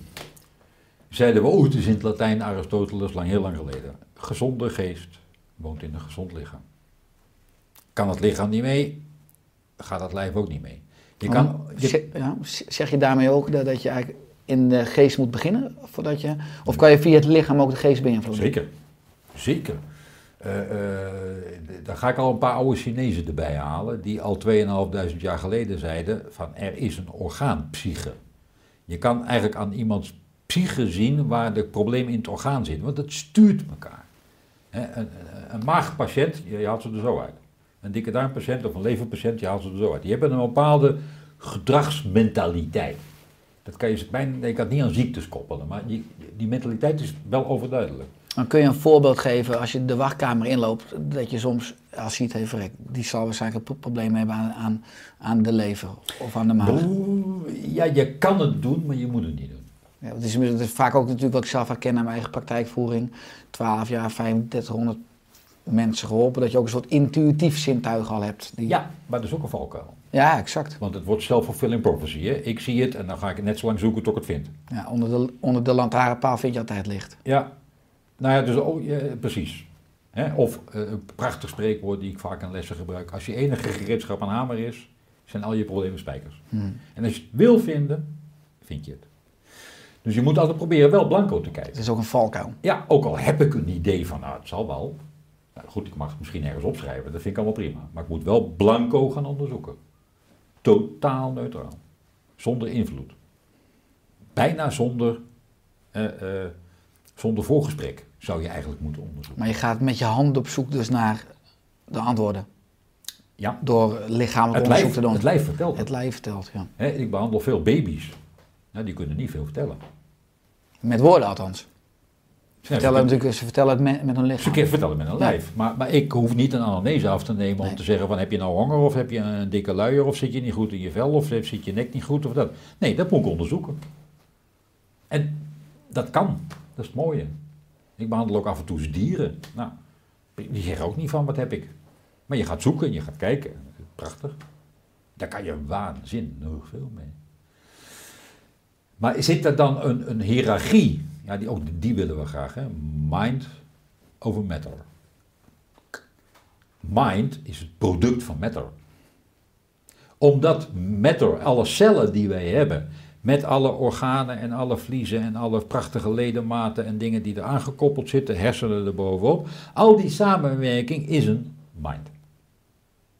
D: Zeiden we ooit eens in het Latijn Aristoteles lang heel lang geleden. Gezonde geest woont in een gezond lichaam. Kan het lichaam niet mee, gaat het lijf ook niet mee. Je kan,
B: Oh,
D: je-
B: zeg, je daarmee ook dat je eigenlijk in de geest moet beginnen? Voordat je, of kan je via het lichaam ook de geest beïnvloeden?
D: Zeker, zeker. Eh, eh, d- dan ga ik al een paar oude Chinezen erbij halen, die al 2500 jaar geleden zeiden van er is een orgaan, psyche. Je kan eigenlijk aan iemands psyche zien waar de probleem in het orgaan zit, want het stuurt elkaar. Een, een maagpatiënt, je, je haalt ze er zo uit. Een dikke darmpatiënt of een leverpatiënt, je haalt ze er zo uit. Die hebben een bepaalde gedragsmentaliteit. Dat kan je ik kan het niet aan ziektes koppelen, maar die, die mentaliteit is wel overduidelijk.
B: Dan kun je een voorbeeld geven als je de wachtkamer inloopt, dat je soms als ziet, hey, verrek, die zal waarschijnlijk een pro- probleem hebben aan, aan, aan de lever of aan de maag.
D: Ja, je kan het doen, maar je moet het niet doen.
B: Ja, het, is, het is vaak ook natuurlijk wat ik zelf herken aan mijn eigen praktijkvoering. 12 jaar, 3500 mensen geholpen, dat je ook een soort intuïtief zintuig al hebt. Die,
D: Ja, maar dat is ook een valkuil.
B: ja, exact.
D: Want het wordt self-fulfilling prophecy. Hè? Ik zie het en dan ga ik het net zo lang zoeken tot ik het vind.
B: Ja, onder, de, onder de lantaarnpaal vind je altijd licht.
D: Ja, nou ja, dus oh, ja, precies. Hè? Of eh, een prachtig spreekwoord die ik vaak in lessen gebruik. Als je enige gereedschap een hamer is, zijn al je problemen spijkers. En als je het wil vinden, vind je het. Dus je moet altijd proberen wel blanco te kijken.
B: Het is ook een valkuil.
D: Ja, ook al heb ik een idee van, nou, het zal wel. Nou, goed, ik mag het misschien ergens opschrijven, dat vind ik allemaal prima. Maar ik moet wel blanco gaan onderzoeken. Totaal neutraal. Zonder invloed. Bijna zonder, eh, eh, zonder voorgesprek zou je eigenlijk moeten onderzoeken.
B: Maar je gaat met je hand op zoek dus naar de antwoorden.
D: Ja,
B: Door lichamelijk onderzoek
D: lijf,
B: te doen.
D: het lijf vertelt
B: Het lijf vertelt, ja.
D: Ik behandel veel baby's. Nou, die kunnen niet veel vertellen.
B: Met woorden althans.
D: Ze
B: Vertellen natuurlijk, ze vertellen het met, met
D: Ze
B: lichaam.
D: kunnen vertellen met een lijf. Maar, maar ik hoef niet een anamnese af te nemen om te zeggen van heb je nou honger of heb je een dikke luier of zit je niet goed in je vel of zit je nek niet goed of dat. Nee, dat moet ik onderzoeken. En dat kan. Dat is het mooie. Ik behandel ook af en toe dieren. Nou, die zeggen ook niet van wat heb ik. Maar je gaat zoeken, je gaat kijken. Prachtig. Daar kan je waanzinnig veel mee. Maar zit er dan een, een hiërarchie? Ja, die, die willen we graag. Hè? Mind over matter. Mind is het product van matter. Omdat matter, alle cellen die wij hebben, met alle organen en alle vliezen en alle prachtige ledematen en dingen die er aangekoppeld zitten, hersenen er bovenop, al die samenwerking is een mind.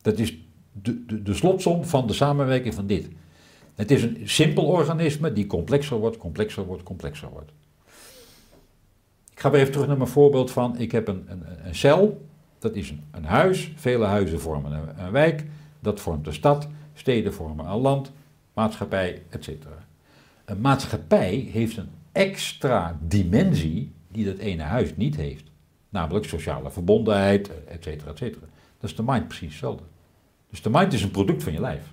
D: Dat is de, de, de slotsom van de samenwerking van dit. Het is een simpel organisme die complexer wordt, complexer wordt, complexer wordt. Ik ga weer even terug naar mijn voorbeeld van, ik heb een, een, een cel, dat is een, huis, vele huizen vormen een, wijk, dat vormt een stad, steden vormen een land, maatschappij, etc. Een maatschappij heeft een extra dimensie die dat ene huis niet heeft. Namelijk sociale verbondenheid, et cetera. Dat is de mind precies hetzelfde. Dus de mind is een product van je lijf.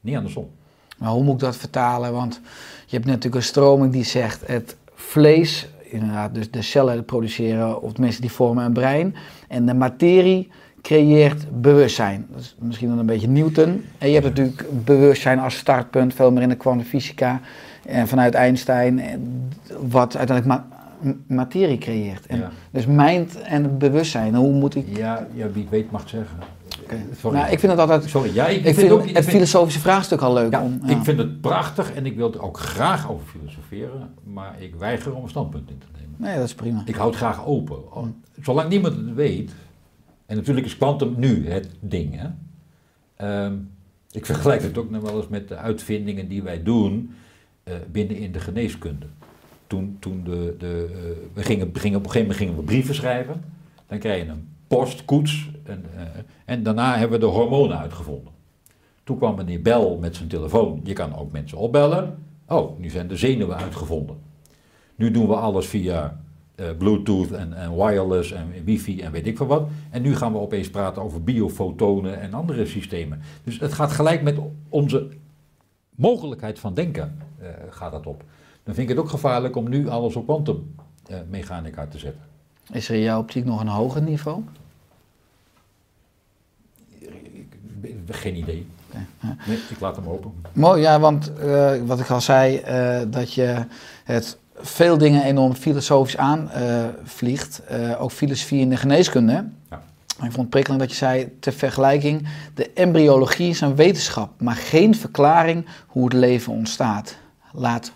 D: Niet andersom.
B: Maar hoe moet ik dat vertalen? Want je hebt natuurlijk een stroming die zegt het vlees, inderdaad, dus de cellen produceren, of tenminste die vormen een brein. En de materie creëert bewustzijn. Dat is misschien dan een beetje Newton. En je hebt natuurlijk bewustzijn als startpunt, veel meer in de kwantumfysica. En vanuit Einstein, eh, wat uiteindelijk ma- materie creëert. En
D: Ja.
B: Dus mind en bewustzijn, hoe moet ik...
D: Ja, ja, wie weet mag het zeggen. Sorry.
B: Nou, ik vind het altijd...
D: Sorry, ja, ik,
B: Ik vind
D: ook-
B: het filosofische vraagstuk al leuk.
D: Ja,
B: om,
D: ik vind het prachtig en ik wil er ook graag over filosoferen, maar ik weiger om een standpunt in te nemen.
B: Nee, dat is prima.
D: Ik houd het graag open. Zolang niemand het weet, en natuurlijk is kwantum nu het ding. Hè? Ehm, ik vergelijk het ook nog wel eens met de uitvindingen die wij doen eh, binnen in de geneeskunde. Toen, toen de, de, eh, we gingen, gingen, op een gegeven moment gingen we brieven schrijven. Dan krijg je een postkoets. En, eh, en daarna hebben we de hormonen uitgevonden. Toen kwam meneer Bell met zijn telefoon. Je kan ook mensen opbellen. Oh, nu zijn de zenuwen uitgevonden. Nu doen we alles via eh, Bluetooth en, en wireless en wifi en weet ik veel wat. En nu gaan we opeens praten over biofotonen en andere systemen. Dus het gaat gelijk met onze mogelijkheid van denken eh, gaat dat op. Dan vind ik het ook gevaarlijk om nu alles op kwantummechanica te zetten.
B: Is er in jouw optiek nog een hoger niveau?
D: Ik- Geen idee. Nee, ik laat hem open.
B: Mooi, ja, want eh, wat ik al zei, eh, dat je het veel dingen enorm filosofisch aanvliegt. eh ook filosofie in de geneeskunde.
D: Ja.
B: Ik vond het prikkelend dat je zei, ter vergelijking, de embryologie is een wetenschap, maar geen verklaring hoe het leven ontstaat. Laat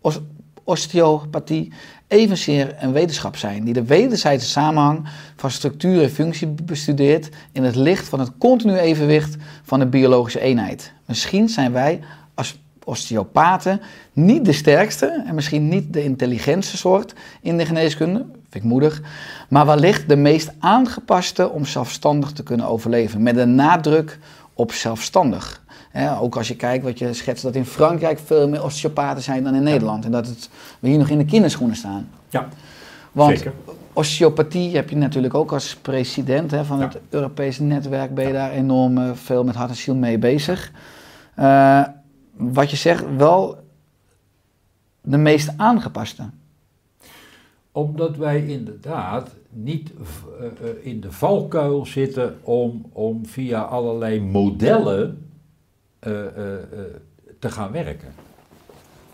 B: os- osteopathie evenzeer een wetenschap zijn, die de wederzijdse samenhang van structuur en functie bestudeert in het licht van het continu evenwicht van de biologische eenheid. Misschien zijn wij als osteopaten niet de sterkste en misschien niet de intelligentste soort in de geneeskunde, vind ik moedig, maar wellicht de meest aangepaste om zelfstandig te kunnen overleven, met een nadruk op zelfstandig. Hè, ook als je kijkt wat je schetst, dat in Frankrijk veel meer osteopaten zijn dan in Nederland. En dat het, we hier nog in de kinderschoenen staan.
D: Ja,
B: Want
D: zeker.
B: osteopathie heb je natuurlijk ook als president hè, van
D: Ja.
B: het Europese netwerk. Ben je daar enorm eh, veel met hart en ziel mee bezig. Eh, wat je zegt, wel de meest aangepaste.
D: Omdat wij inderdaad niet eh, in de valkuil zitten om, om via allerlei modellen eh, eh, eh, te gaan werken.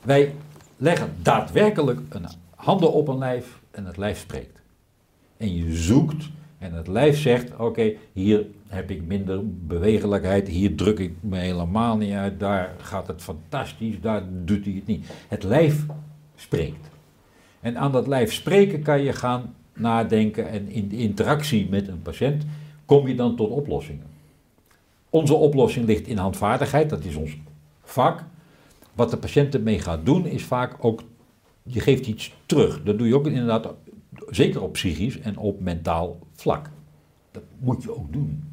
D: Wij leggen daadwerkelijk een handen op een lijf en het lijf spreekt. En je zoekt en het lijf zegt, oké, hier heb ik minder bewegelijkheid, hier druk ik me helemaal niet uit, daar gaat het fantastisch, daar doet hij het niet. Het lijf spreekt. En aan dat lijf spreken kan je gaan nadenken en in de interactie met een patiënt kom je dan tot oplossingen. Onze oplossing ligt in handvaardigheid, dat is ons vak. Wat de patiënt ermee gaat doen is vaak ook, je geeft iets terug. Dat doe je ook inderdaad, zeker op psychisch en op mentaal vlak. Dat moet je ook doen.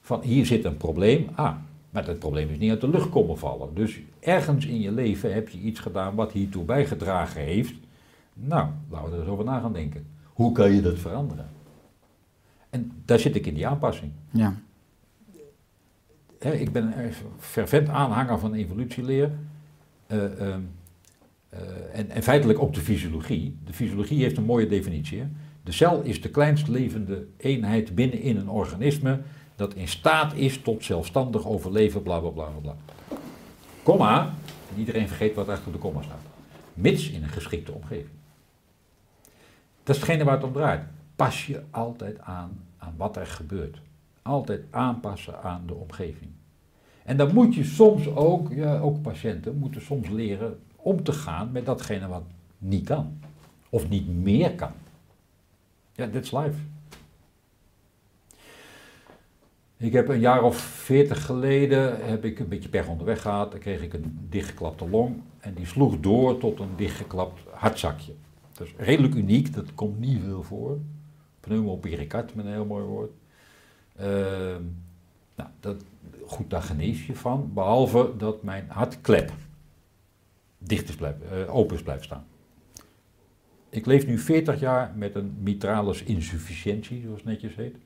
D: Van hier zit een probleem, ah, maar dat probleem is niet uit de lucht komen vallen. Dus ergens in je leven heb je iets gedaan wat hiertoe bijgedragen heeft. Nou, laten we er eens over na gaan denken. Hoe kan je dat veranderen? En daar zit ik in die aanpassing.
B: Ja.
D: Ik ben een fervent aanhanger van evolutieleer. Eh, ehm, eh, en, en feitelijk ook de fysiologie. De fysiologie heeft een mooie definitie. Hè? De cel is de kleinst levende eenheid binnenin een organisme dat in staat is tot zelfstandig overleven, bla bla bla, bla. Komma, en iedereen vergeet wat achter de komma staat. Mits in een geschikte omgeving. Dat is hetgene waar het om draait. Pas je altijd aan aan wat er gebeurt. Altijd aanpassen aan de omgeving. En dan moet je soms ook, ook patiënten moeten soms leren om te gaan met datgene wat niet kan. Of niet meer kan. Ja, that's life. Ik heb een jaar of veertig geleden heb ik een beetje pech onderweg gehad. Dan kreeg ik een dichtgeklapte long en die sloeg door tot een dichtgeklapt hartzakje. Dat is redelijk uniek, dat komt niet veel voor. Pneumopericarд met een heel mooi woord. Ehm, nou, dat, goed, daar genees je van, behalve dat mijn hartklep dicht is blijven, eh, open is staan. Ik leef nu 40 jaar met een mitralis insufficiëntie, zoals het netjes heet.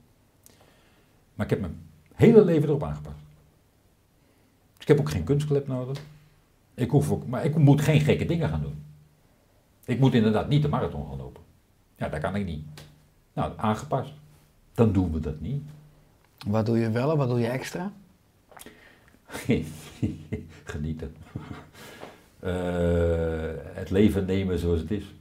D: Maar ik heb mijn hele leven erop aangepast. Dus ik heb ook geen kunstklep nodig. Ik hoef ook, maar ik moet geen gekke dingen gaan doen. Ik moet inderdaad niet de marathon gaan lopen. Ja, dat kan ik niet. Nou, aangepast. dan doen we dat niet.
B: Wat doe je wel en wat doe je extra?
D: Genieten. Eh, het leven nemen zoals het is.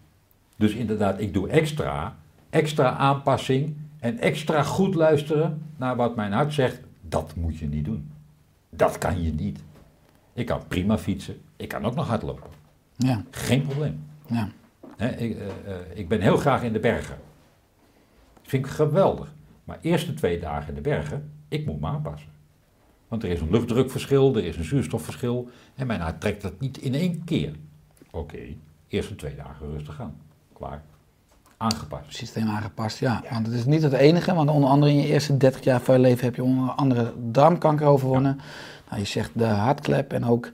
D: Dus inderdaad, ik doe extra, extra aanpassing en extra goed luisteren naar wat mijn hart zegt. Dat moet je niet doen. Dat kan je niet. Ik kan prima fietsen, ik kan ook nog hardlopen.
B: Ja,
D: Geen probleem.
B: ja.
D: Ik, eh, eh, ik ben heel graag in de bergen. Dat vind ik geweldig. Maar eerste twee dagen in de bergen, ik moet me aanpassen. Want er is een luchtdrukverschil, er is een zuurstofverschil. En mijn hart trekt dat niet in één keer. Oké, eerste twee dagen rustig aan. Klaar. Aangepast.
B: Systeem aangepast, ja. Want het is niet het enige, want onder andere in je eerste 30 jaar van je leven heb je onder andere darmkanker overwonnen. Nou, je zegt de hartklep en ook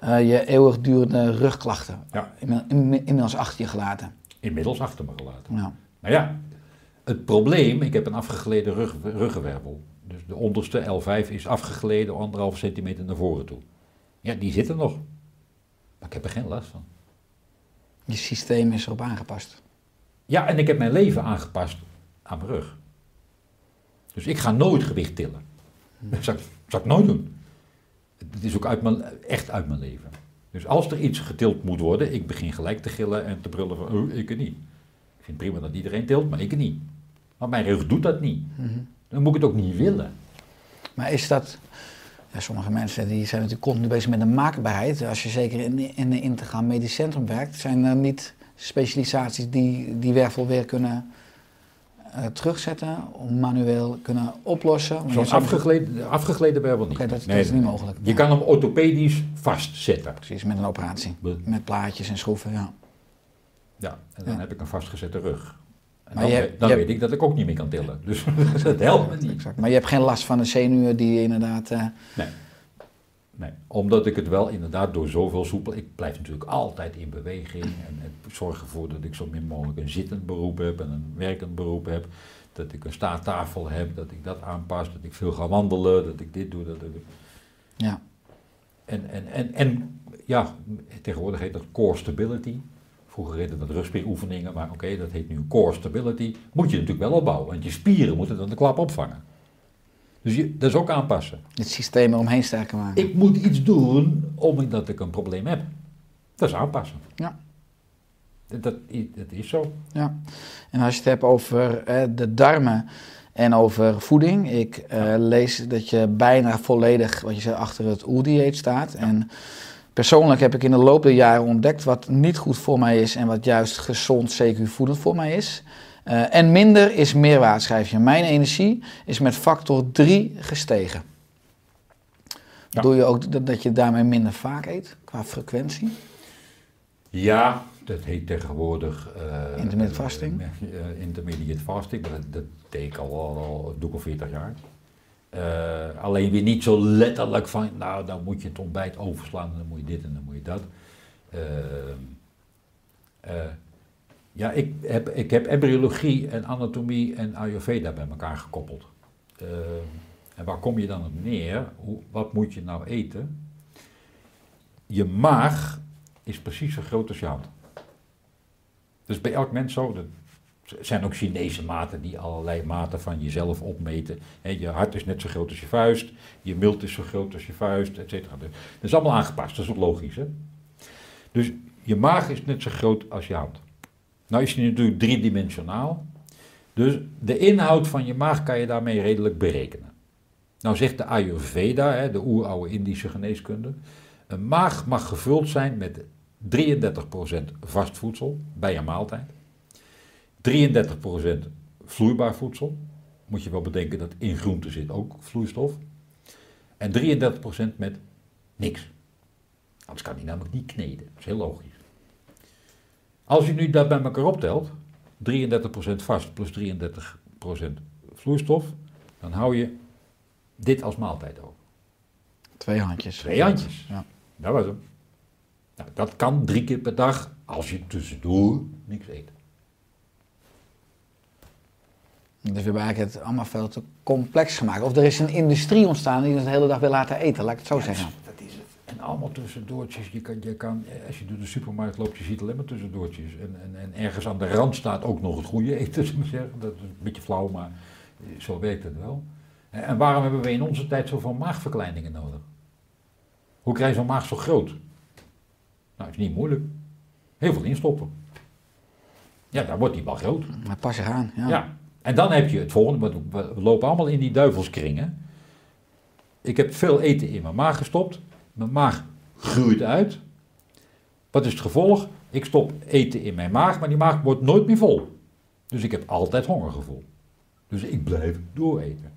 B: eh, je eeuwigdurende rugklachten.
D: Ja.
B: In, in, inmiddels achter je gelaten.
D: Inmiddels achter me gelaten.
B: Ja.
D: Nou ja, het probleem, ik heb een afgegleden rug, ruggenwervel. Dus de onderste L5 is afgegleden anderhalf centimeter naar voren toe. Ja, die zit er nog. Maar ik heb er geen last van.
B: Je systeem is erop aangepast.
D: Ja, en ik heb mijn leven aangepast aan mijn rug. Dus ik ga nooit gewicht tillen. Dat zou, ik- zou ik nooit doen. Het is ook uit mijn, echt uit mijn leven. Dus als er iets getild moet worden, ik begin gelijk te gillen en te brullen van, oh, ik niet. Ik vind prima dat iedereen tilt, maar ik niet. Want mijn rug doet dat niet. Dan moet ik het ook niet willen.
B: Maar is dat... Ja, sommige mensen die zijn natuurlijk continu bezig met de maakbaarheid. Als je zeker in, in een integraal medisch centrum werkt, zijn er niet specialisaties die die wervel weer kunnen eh, terugzetten, om manueel kunnen oplossen.
D: Zo'n afgegleden, afgegleden wervel niet.
B: Dat- dat
D: Nee,
B: is
D: nee,
B: niet mogelijk.
D: Je
B: Ja.
D: kan hem orthopedisch vastzetten.
B: Precies, met een operatie. Met plaatjes en schroeven, ja.
D: Ja, en dan
B: Ja.
D: heb ik een vastgezette rug. En
B: Maar
D: dan
B: je-
D: dan
B: je-
D: weet ik dat ik ook niet meer kan tillen. Dus dat helpt me niet.
B: Exact. Maar je hebt geen last van de zenuwen die je inderdaad... eh,
D: Nee. nee. Omdat ik het wel inderdaad door zoveel soepel... Ik blijf natuurlijk altijd in beweging. En zorg ervoor dat ik zo min mogelijk een zittend beroep heb en een werkend beroep heb. Dat ik een staattafel heb, dat ik dat aanpas, dat ik veel ga wandelen, dat ik dit doe. Dat, ik-
B: ja.
D: En, en, en, en ja, tegenwoordig heet dat core stability. Vroeger heette dat rugspieroefeningen, maar oké, dat heet nu core stability. Moet je natuurlijk wel opbouwen, want je spieren moeten dan de klap opvangen. Dus je, dat is ook aanpassen.
B: Het systeem eromheen sterker maken.
D: Ik moet iets doen omdat ik een probleem heb. Dat is aanpassen.
B: Ja.
D: Dat, dat, is zo.
B: Ja, en als je het hebt over eh, de darmen en over voeding. Ik eh, lees dat je bijna volledig, wat je zei, achter het oerdieet staat. En persoonlijk heb ik in de loop der jaren ontdekt wat niet goed voor mij is en wat juist gezond, CQ voedend voor mij is. Eh, en minder is meerwaarde, schrijf je. Mijn energie is met factor 3 gestegen.
D: Ja.
B: Doe je ook dat, dat je daarmee minder vaak eet, qua frequentie?
D: Ja, dat heet tegenwoordig... eh,
B: Intermittent
D: eh,
B: fasting?
D: eh, intermediate fasting, maar dat, dat deed ik al, al, al doe ik al 40 jaar. Eh, alleen weer niet zo letterlijk van, nou dan moet je het ontbijt overslaan, dan moet je dit en dan moet je dat. Eh, eh, ja, ik heb, ik heb embryologie en anatomie en Ayurveda bij elkaar gekoppeld. En waar kom je dan op neer? Hoe, wat moet je nou eten? Je maag is precies zo groot als je hand. Dus bij elk mens zo. Zijn ook Chinese maten die allerlei maten van jezelf opmeten. Je hart is net zo groot als je vuist, je milt is zo groot als je vuist, et cetera. Dus Dat is allemaal aangepast, dat is logisch. Hè? Dus je maag is net zo groot als je hand. Nou is die natuurlijk driedimensionaal. Dus de inhoud van je maag kan je daarmee redelijk berekenen. Nou zegt de Ayurveda, hè, de oeroude Indische geneeskunde, een maag mag gevuld zijn met 33% vast voedsel bij een maaltijd. 33% vloeibaar voedsel. Moet je wel bedenken dat in groenten zit ook vloeistof. En 33% met niks. Anders kan die namelijk niet kneden. Dat is heel logisch. Als je nu dat bij elkaar optelt, 33% vast plus 33% vloeistof, dan hou je dit als maaltijd over.
B: Twee handjes.
D: Twee handjes.
B: Ja.
D: Dat was hem. Nou, dat kan drie keer per dag als je tussendoor niks eet.
B: Dus we hebben eigenlijk het allemaal veel te complex gemaakt. Of er is een industrie ontstaan die het de hele dag wil laten eten, laat ik het zo zeggen.
D: Dat is het. En allemaal tussendoortjes. Je kan, je kan, eh, als je door de supermarkt loopt, je ziet alleen maar tussendoortjes. En, en, en ergens aan de rand staat ook nog het goede eten, zullen we zeggen. Dat is een beetje flauw, maar Zo werkt het wel. En en waarom hebben we in onze tijd zoveel maagverkleiningen nodig? Hoe krijg je zo'n maag zo groot? Nou, is niet moeilijk. Heel veel instoppen. Ja, dan wordt die wel groot.
B: Maar pas je aan. Ja.
D: Ja. En dan heb je het volgende, we lopen allemaal in die duivelskringen. Ik heb veel eten in mijn maag gestopt. Mijn maag groeit uit. Wat is het gevolg? Ik stop eten in mijn maag, maar die maag wordt nooit meer vol. Dus ik heb altijd hongergevoel. Dus ik blijf dooreten.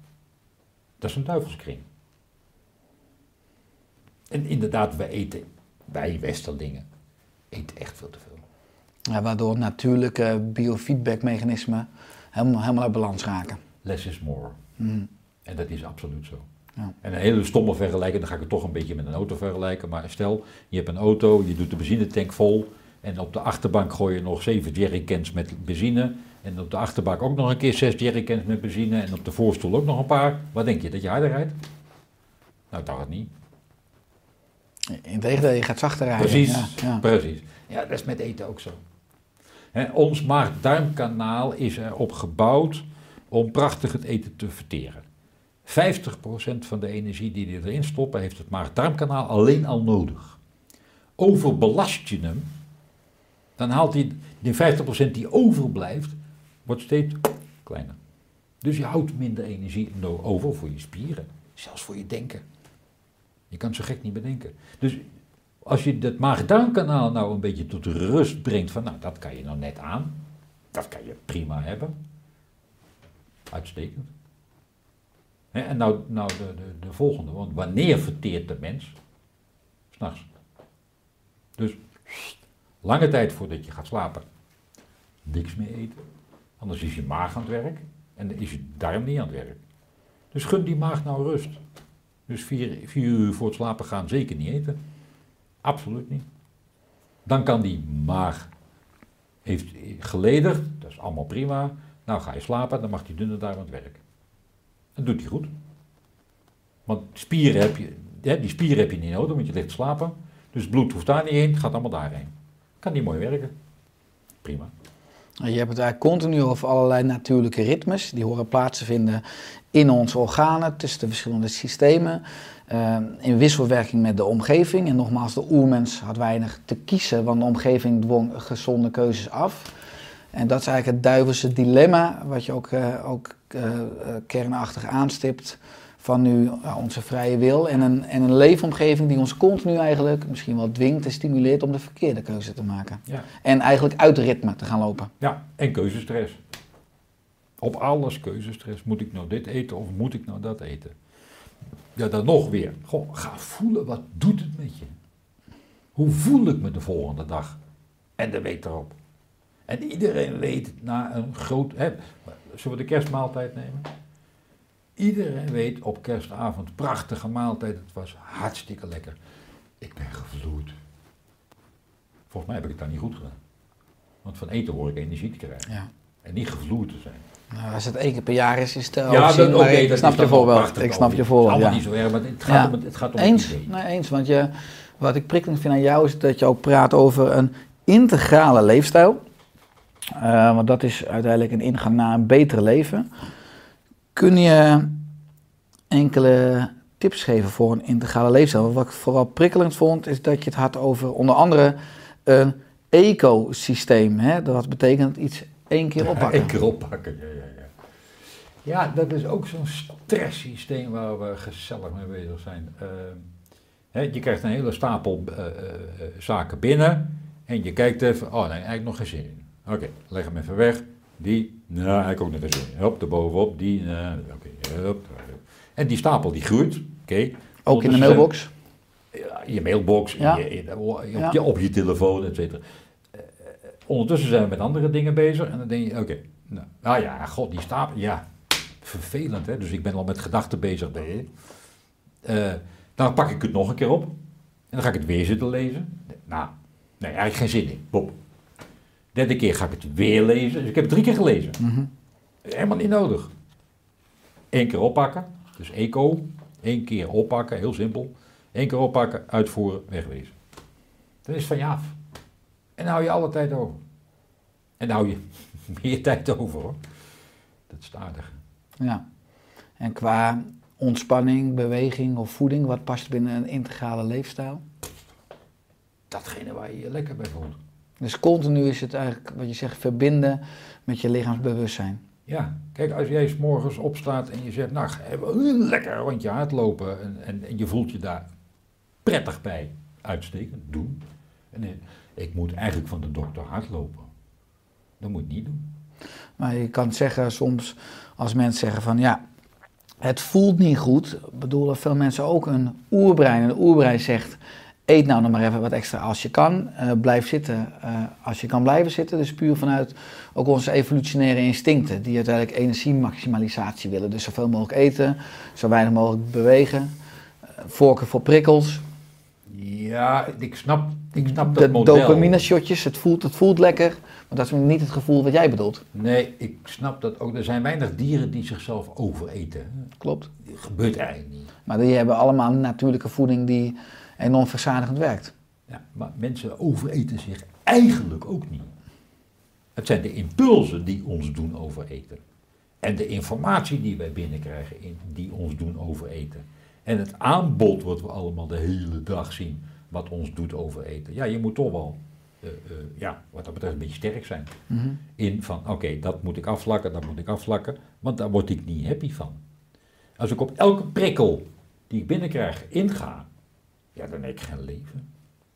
D: Dat is een duivelskring. En inderdaad, wij eten, wij westerlingen, eten echt veel te veel.
B: Ja, waardoor natuurlijke biofeedbackmechanismen helemaal, helemaal uit balans raken.
D: Less is more.
B: Mm.
D: En dat is absoluut zo.
B: Ja.
D: En een hele stomme vergelijking, dan ga ik het toch een beetje met een auto vergelijken. Maar stel, je hebt een auto, je doet de benzinetank vol. En op de achterbank gooi je nog zeven jerrycans met benzine. En op de achterbank ook nog een keer zes jerrycans met benzine. En op de voorstoel ook nog een paar. Wat denk je, dat je harder rijdt? Nou, dacht het niet.
B: Integendeel, je gaat zachter rijden.
D: Precies,
B: Ja, ja.
D: precies. Ja, dat is met eten ook zo. Ons maag-darmkanaal is erop gebouwd om prachtig het eten te verteren. 50% van de energie die je erin stoppen heeft het maag-darmkanaal alleen al nodig. Overbelast je hem, dan haalt hij die 50% die overblijft, wordt steeds kleiner. Dus je houdt minder energie over voor je spieren, zelfs voor je denken. Je kan het zo gek niet bedenken. Dus als je dat maag-darmkanaal nou een beetje tot rust brengt, van nou, dat kan je nou net aan, dat kan je prima hebben. Uitstekend. En nou, nou de, de, de volgende, want wanneer verteert de mens? S'nachts. Dus lange tijd voordat je gaat slapen, niks meer eten. Anders is je maag aan het werk en is je darm niet aan het werk. Dus gun die maag nou rust. Dus vier, vier uur voor het slapen gaan zeker niet eten. Absoluut niet. Dan kan die maag, heeft geledigd, dat is allemaal prima. Nou ga je slapen, dan mag die dunne darm aan het werk. Dat doet hij goed. Want spieren heb je, die spieren heb je niet nodig, want je ligt slapen. Dus bloed hoeft daar niet heen, gaat allemaal daarheen. Kan die mooi werken. Prima.
B: Je hebt het eigenlijk continu over allerlei natuurlijke ritmes. Die horen plaats te vinden in onze organen, tussen de verschillende systemen. Eh, in wisselwerking met de omgeving. En nogmaals, de oermens had weinig te kiezen, want de omgeving dwong gezonde keuzes af. En dat is eigenlijk het duivelse dilemma, wat je ook, eh, ook eh, eh, kernachtig aanstipt. Van nu ja, onze vrije wil en een, en een leefomgeving die ons continu eigenlijk misschien wel dwingt en stimuleert om de verkeerde keuze te maken.
D: Ja.
B: En eigenlijk uit ritme te gaan lopen.
D: Ja, en keuzestress. Op alles keuzestress. Moet ik nou dit eten of moet ik nou dat eten? Ja, dan nog weer. Ga voelen, wat doet het met je? Hoe voel ik me de volgende dag? En de week erop. En iedereen weet na een groot... Hè, zullen we de kerstmaaltijd nemen? Iedereen weet op kerstavond, prachtige maaltijd, het was hartstikke lekker. Ik ben gevloerd. Volgens mij heb ik het dan niet goed gedaan. Want van eten hoor ik energie te krijgen.
B: Ja.
D: En niet gevloerd te zijn.
B: Nou, als het één keer per jaar is, is het te
D: Ja, dat,
B: ik
D: dat
B: snap je voorbeeld. Ik snap je voorbeeld,
D: allemaal
B: ja.
D: niet zo erg, maar het gaat
B: Ja.
D: om het, gaat om
B: Eens,
D: het
B: nee, eens, want je, wat ik prikkelend vind aan jou is dat je ook praat over een integrale leefstijl. Eh, want dat is uiteindelijk een ingang naar een betere leven. Kun je enkele tips geven voor een integrale leefstijl? Want wat ik vooral prikkelend vond, is dat je het had over onder andere een ecosysteem. Hè? Dat betekent iets één keer oppakken.
D: Eén keer oppakken, ja, ja, ja. Ja, dat is ook zo'n stresssysteem waar we gezellig mee bezig zijn. Eh, hè, je krijgt een hele stapel eh, eh, zaken binnen en je kijkt even, oh nee, eigenlijk nog geen zin in. Oké, leg hem even weg. Die, nou, eigenlijk ook nog geen zin in. Hop, erbovenop, die, nou, oké, hop. En die stapel die groeit, oké.
B: Ook in de mailbox.
D: ja, je mailbox,
B: Ja.
D: je, op,
B: Ja.
D: je, op je telefoon, et cetera. Ondertussen zijn we met andere dingen bezig en dan denk je, oké, nou, nou ja, god, die stapel, ja, vervelend hè, dus ik ben al met gedachten bezig. Nee. Eh, dan pak ik het nog een keer op en dan ga ik het weer zitten lezen. Nou, nee, eigenlijk geen zin in, Bob. Derde keer ga ik het weer lezen, dus ik heb het drie keer gelezen.
B: Mhm.
D: Helemaal niet nodig. Eén keer oppakken, dus eco. Eén keer oppakken, heel simpel. Eén keer oppakken, uitvoeren, wegwezen. Dan is het van je af. En dan hou je alle tijd over. En dan hou je meer tijd over hoor. Dat is het aardige.
B: Ja. En qua ontspanning, beweging of voeding, wat past binnen een integrale leefstijl?
D: Datgene waar je je lekker bij voelt.
B: Dus continu is het eigenlijk, wat je zegt, verbinden met je lichaamsbewustzijn.
D: Ja, kijk, als jij 's morgens opstaat en je zegt, nou, lekker een rondje hardlopen en, en, en je voelt je daar prettig bij, uitstekend, doen. En eh, ik moet eigenlijk van de dokter hardlopen. Dat moet je niet doen.
B: Maar je kan zeggen soms, als mensen zeggen van ja, het voelt niet goed. Ik bedoel, dat veel mensen ook een oerbrein. En de oerbrein zegt, eet nou nog maar even wat extra als je kan. Eh, blijf zitten eh, als je kan blijven zitten. Dus puur vanuit ook onze evolutionaire instincten. Die uiteindelijk energiemaximalisatie willen. Dus zoveel mogelijk eten, zo weinig mogelijk bewegen. eh, voorkeur voor prikkels.
D: Ja, ik snap, ik snap
B: De
D: dat model.
B: dopamine-shotjes, het voelt, het voelt lekker. Maar dat is niet het gevoel wat jij bedoelt.
D: Nee, ik snap dat ook. Er zijn weinig dieren die zichzelf overeten.
B: Klopt.
D: Dat gebeurt eigenlijk niet.
B: Maar die hebben allemaal natuurlijke voeding die enorm verzadigend werkt.
D: Ja, maar mensen overeten zich eigenlijk ook niet. Het zijn de impulsen die ons doen overeten. En de informatie die wij binnenkrijgen in, die ons doen overeten. En het aanbod wat we allemaal de hele dag zien, wat ons doet overeten. Ja, je moet toch wel, eh, eh, ja, wat dat betreft, een beetje sterk zijn. In van, oké, dat moet ik afvlakken, dat moet ik afvlakken, want daar word ik niet happy van. Als ik op elke prikkel die ik binnenkrijg inga, ja, dan heb ik geen leven.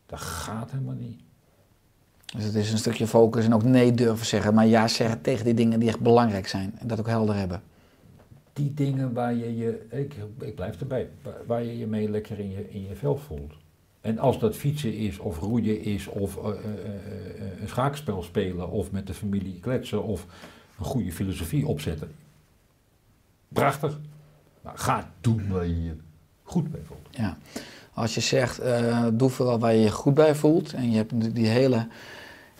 D: Dat gaat helemaal niet.
B: Dus het is een stukje focus en ook nee durven zeggen, maar ja zeggen tegen die dingen die echt belangrijk zijn. En dat ook helder hebben.
D: Die dingen waar je je, ik, ik blijf erbij, waar- je je mee lekker in je, in je vel voelt. En als dat fietsen is, of roeien is, of eh, eh, eh, een schaakspel spelen, of met de familie kletsen, of een goede filosofie opzetten. Prachtig. Maar ga doen waar je je goed bij voelt.
B: Ja. Als je zegt, doe vooral waar je je goed bij voelt. En je hebt die hele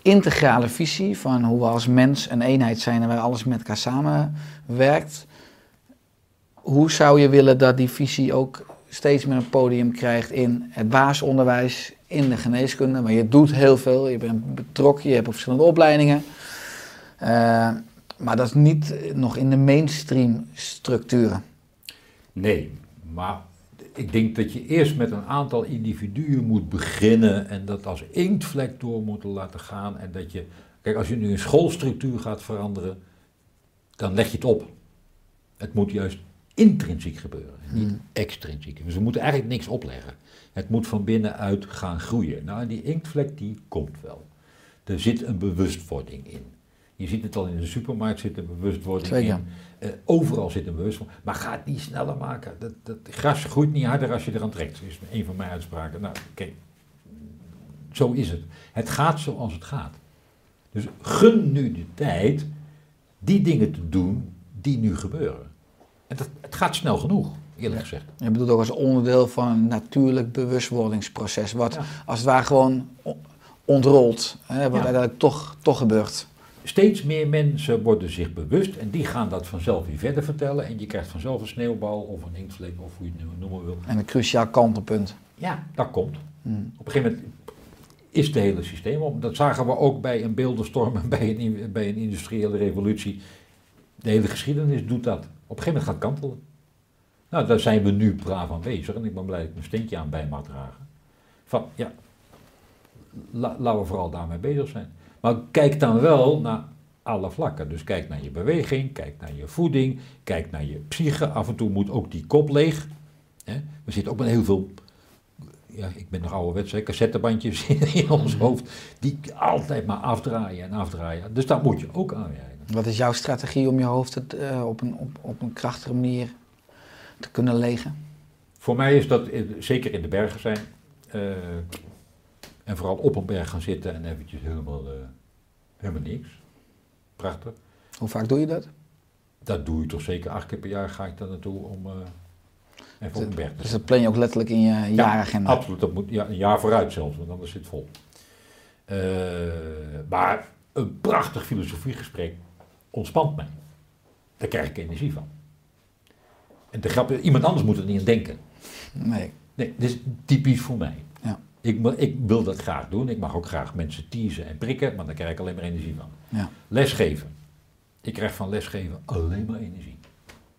B: integrale visie van hoe we als mens een eenheid zijn en waar alles met elkaar samenwerkt. Hoe zou je willen dat die visie ook steeds meer een podium krijgt in het basisonderwijs, in de geneeskunde? Maar je doet heel veel, je bent betrokken, je hebt verschillende opleidingen. Eh, maar dat is niet nog in de mainstream structuren.
D: Nee, maar ik denk dat je eerst met een aantal individuen moet beginnen en dat als inktvlek door moet laten gaan. En dat je, kijk, als je nu een schoolstructuur gaat veranderen, dan leg je het op. Het moet juist intrinsiek gebeuren, niet extrinsiek. Dus we moeten eigenlijk niks opleggen. Het moet van binnenuit gaan groeien. Nou, en die inktvlek die komt wel. Er zit een bewustwording in. Je ziet het al in de supermarkt zit een bewustwording
B: Zeker.
D: in. Eh, overal zit een bewustwording. Maar ga het niet sneller maken. Dat, dat gras groeit niet harder als je eraan trekt. Dat is een van mijn uitspraken. Nou, oké. Zo is het. Het gaat zoals het gaat. Dus gun nu de tijd die dingen te doen die nu gebeuren. En dat, het gaat snel genoeg, eerlijk gezegd.
B: Je bedoelt ook als onderdeel van een natuurlijk bewustwordingsproces, wat
D: Ja.
B: als het ware gewoon ontrolt, hè, wat
D: Ja.
B: uiteindelijk toch, toch gebeurt.
D: Steeds meer mensen worden zich bewust en die gaan dat vanzelf weer verder vertellen. En je krijgt vanzelf een sneeuwbal of een inktvlek of hoe je het noemen wil.
B: En een cruciaal kantelpunt.
D: Ja, dat komt.
B: Hmm.
D: Op een gegeven moment is het hele systeem om. Dat zagen we ook bij een beeldenstorm en bij een, bij een industriële revolutie. De hele geschiedenis doet dat. Op een gegeven moment gaat kantelen. Nou, daar zijn we nu braaf aan bezig en ik ben blij dat ik mijn steentje aan bij mag dragen. Van, ja, la- laten we vooral daarmee bezig zijn. Maar kijk dan wel naar alle vlakken. Dus kijk naar je beweging, kijk naar je voeding, kijk naar je psyche. Af en toe moet ook die kop leeg. Hè? We zitten ook met heel veel ja, ik ben nog ouderwets, hè, cassettebandjes in, ons hoofd, die altijd maar afdraaien en afdraaien. Dus daar moet je ook aan.
B: Wat is jouw strategie om je hoofd het, eh, op, een, op, op een krachtige manier te kunnen legen?
D: Voor mij is dat zeker in de bergen zijn. eh, en vooral op een berg gaan zitten en eventjes helemaal, eh, helemaal niks. Prachtig.
B: Hoe vaak doe je dat?
D: Dat doe je toch zeker acht keer per jaar ga ik daar naartoe om even op een berg te
B: Dus dat plan je ook letterlijk in je jaaragenda.
D: Absoluut, dat moet ja, een jaar vooruit zelfs, want anders zit het vol. Maar een prachtig filosofiegesprek ontspant mij. Daar krijg ik energie van. En de grap is, iemand anders moet er niet aan denken.
B: Nee.
D: Nee, dit is typisch voor mij.
B: Ja.
D: Ik, ik wil dat graag doen. Ik mag ook graag mensen teasen en prikken, maar daar krijg ik alleen maar energie van.
B: Ja.
D: Lesgeven. Ik krijg van lesgeven alleen maar energie.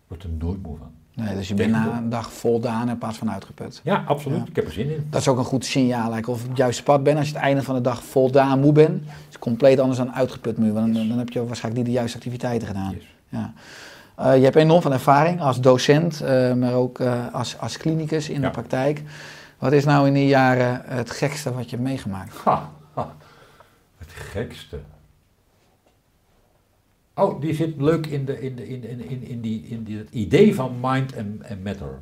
D: word er nooit moe van.
B: Nee, dus je bent na een dag voldaan in plaats van uitgeput.
D: Ja, absoluut.
B: Ja.
D: Ik heb er zin in.
B: Dat is ook een goed signaal, eigenlijk, of je op het juiste pad bent. Als je het einde van de dag voldaan moe bent, is het compleet anders dan uitgeput nu. Want dan, dan heb je waarschijnlijk niet de juiste activiteiten gedaan.
D: Yes.
B: Ja. Eh, je hebt enorm van ervaring als docent, eh, maar ook eh, als, als klinicus in
D: Ja.
B: de praktijk. Wat is nou in die jaren het gekste wat je hebt meegemaakt?
D: Ha, ha. Het gekste. Oh, die zit leuk in, de, in, de, in, in, in, in, die, in die, het idee van mind and, matter.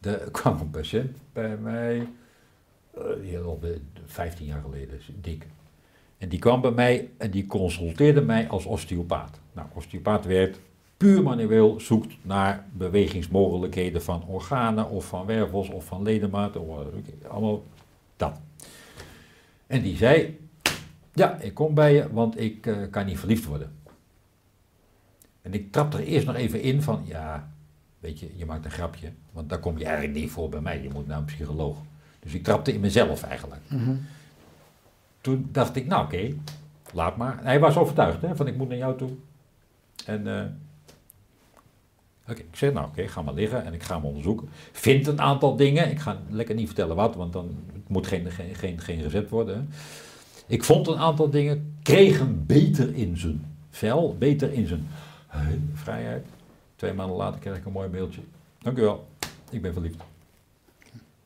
D: Er kwam een patiënt bij mij, die al de- 15 jaar geleden, dik. En die kwam bij mij en die consulteerde mij als osteopaat. Nou, osteopaat werkt puur manueel, zoekt naar bewegingsmogelijkheden van organen of van wervels of van ledematen, allemaal dat. En die zei, ja, ik kom bij je, want ik eh, kan niet verliefd worden. En ik trapte er eerst nog even in van, ja, weet je, je maakt een grapje, want daar kom je eigenlijk niet voor bij mij, je moet naar een psycholoog. Dus ik trapte in mezelf eigenlijk. Toen dacht ik, nou oké, laat maar. Hij was overtuigd, hè, van ik moet naar jou toe. En eh, oké, ik zeg, nou oké, ga maar liggen en ik ga hem onderzoeken. Vind een aantal dingen, ik ga lekker niet vertellen wat, want dan het moet geen, geen, geen, geen recept worden. Hè. Ik vond een aantal dingen, kreeg hem beter in zijn vel, beter in zijn vrijheid. Twee maanden later kreeg ik een mooi mailtje. Dank u wel, ik ben verliefd.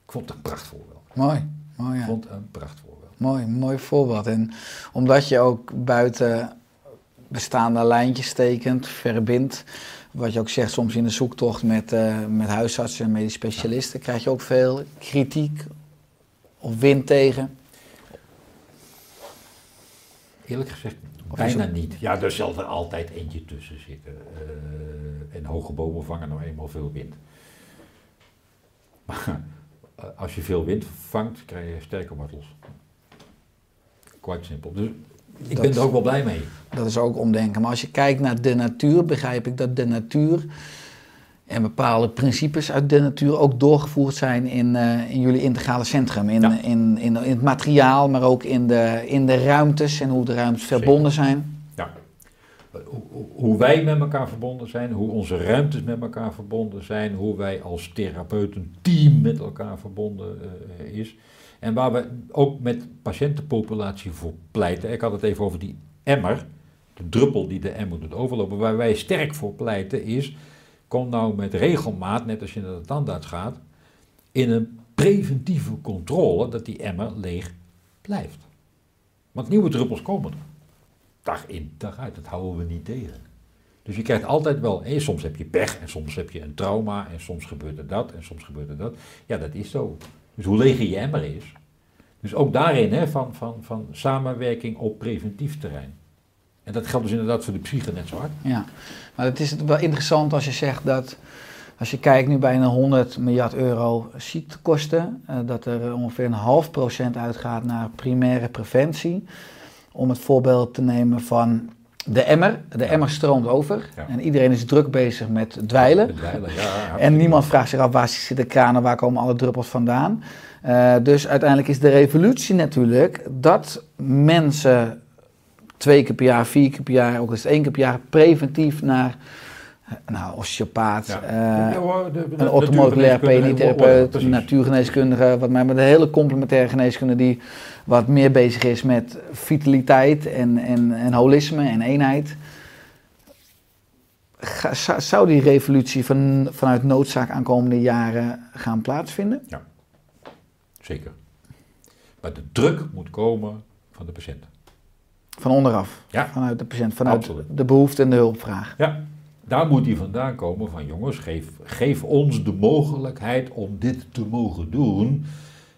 D: Ik vond het een prachtvoorbeeld.
B: Mooi, mooi
D: Ik
B: ja.
D: vond het een prachtvoorbeeld.
B: Mooi, mooi voorbeeld. En omdat je ook buiten bestaande lijntjes tekent, verbindt, wat je ook zegt soms in de zoektocht met, eh, met huisartsen en medisch specialisten, krijg je ook veel kritiek of wind tegen.
D: Eerlijk gezegd,
B: Of
D: bijna niet. Ja, er zal er altijd eentje tussen zitten. Eh, en hoge bomen vangen nou eenmaal veel wind. Maar eh, als je veel wind vangt, krijg je sterke wortels. Quite simpel. Dus ik
B: Dat-
D: ben er ook wel blij mee.
B: Dat is ook omdenken. Maar als je kijkt naar de natuur, begrijp ik dat de natuur en bepaalde principes uit de natuur ook doorgevoerd zijn in, eh, in jullie integrale centrum. In,
D: Ja.
B: in, in, in het materiaal, maar ook in de, in de ruimtes en hoe de ruimtes verbonden zijn.
D: Ja. Hoe, wij met elkaar verbonden zijn, hoe onze ruimtes met elkaar verbonden zijn, hoe wij als therapeutenteam met elkaar verbonden eh, is. En waar we ook met patiëntenpopulatie voor pleiten. Ik had het even over die emmer, de druppel die de emmer doet overlopen. Waar wij sterk voor pleiten is, kom nou met regelmaat, net als je naar de tandarts gaat, in een preventieve controle dat die emmer leeg blijft. Want nieuwe druppels komen er dag in, dag uit. Dat houden we niet tegen. Dus je krijgt altijd wel, soms heb je pech en soms heb je een trauma en soms gebeurt er dat en soms gebeurt er dat. Ja, dat is zo. Dus hoe leger je emmer is. Dus ook daarin hè, van, van, van samenwerking op preventief terrein. En dat geldt dus inderdaad voor de psyche net zo hard.
B: Ja, maar het is wel interessant als je zegt dat, als je kijkt nu bijna 100 miljard euro ziektekosten, eh, dat er ongeveer een half procent uitgaat naar primaire preventie. Om het voorbeeld te nemen van de emmer. De emmer stroomt over
D: Ja.
B: en iedereen is druk bezig met dweilen.
D: Met dweilen, ja,
B: En niemand vraagt zich af waar zit de kraan en waar komen alle druppels vandaan. Eh, dus uiteindelijk is de revolutie natuurlijk dat mensen twee keer per jaar, vier keer per jaar, ook eens één keer per jaar preventief naar nou, osteopaat,
D: Ja. Ja, hoor, de- de
B: een orthomoleculair
D: natuurgeneeskundige,
B: wat mij met de hele complementaire geneeskunde die wat meer bezig is met vitaliteit en, en, en holisme en eenheid. Ga- zou- die revolutie van, vanuit noodzaak aankomende jaren gaan plaatsvinden?
D: Zeker. Maar de druk moet komen van de patiënt.
B: Van onderaf,
D: Ja.
B: vanuit de patiënt, vanuit
D: Absoluut.
B: de behoefte en de hulpvraag.
D: Ja, daar moet die vandaan komen van jongens, geef, geef ons de mogelijkheid om dit te mogen doen.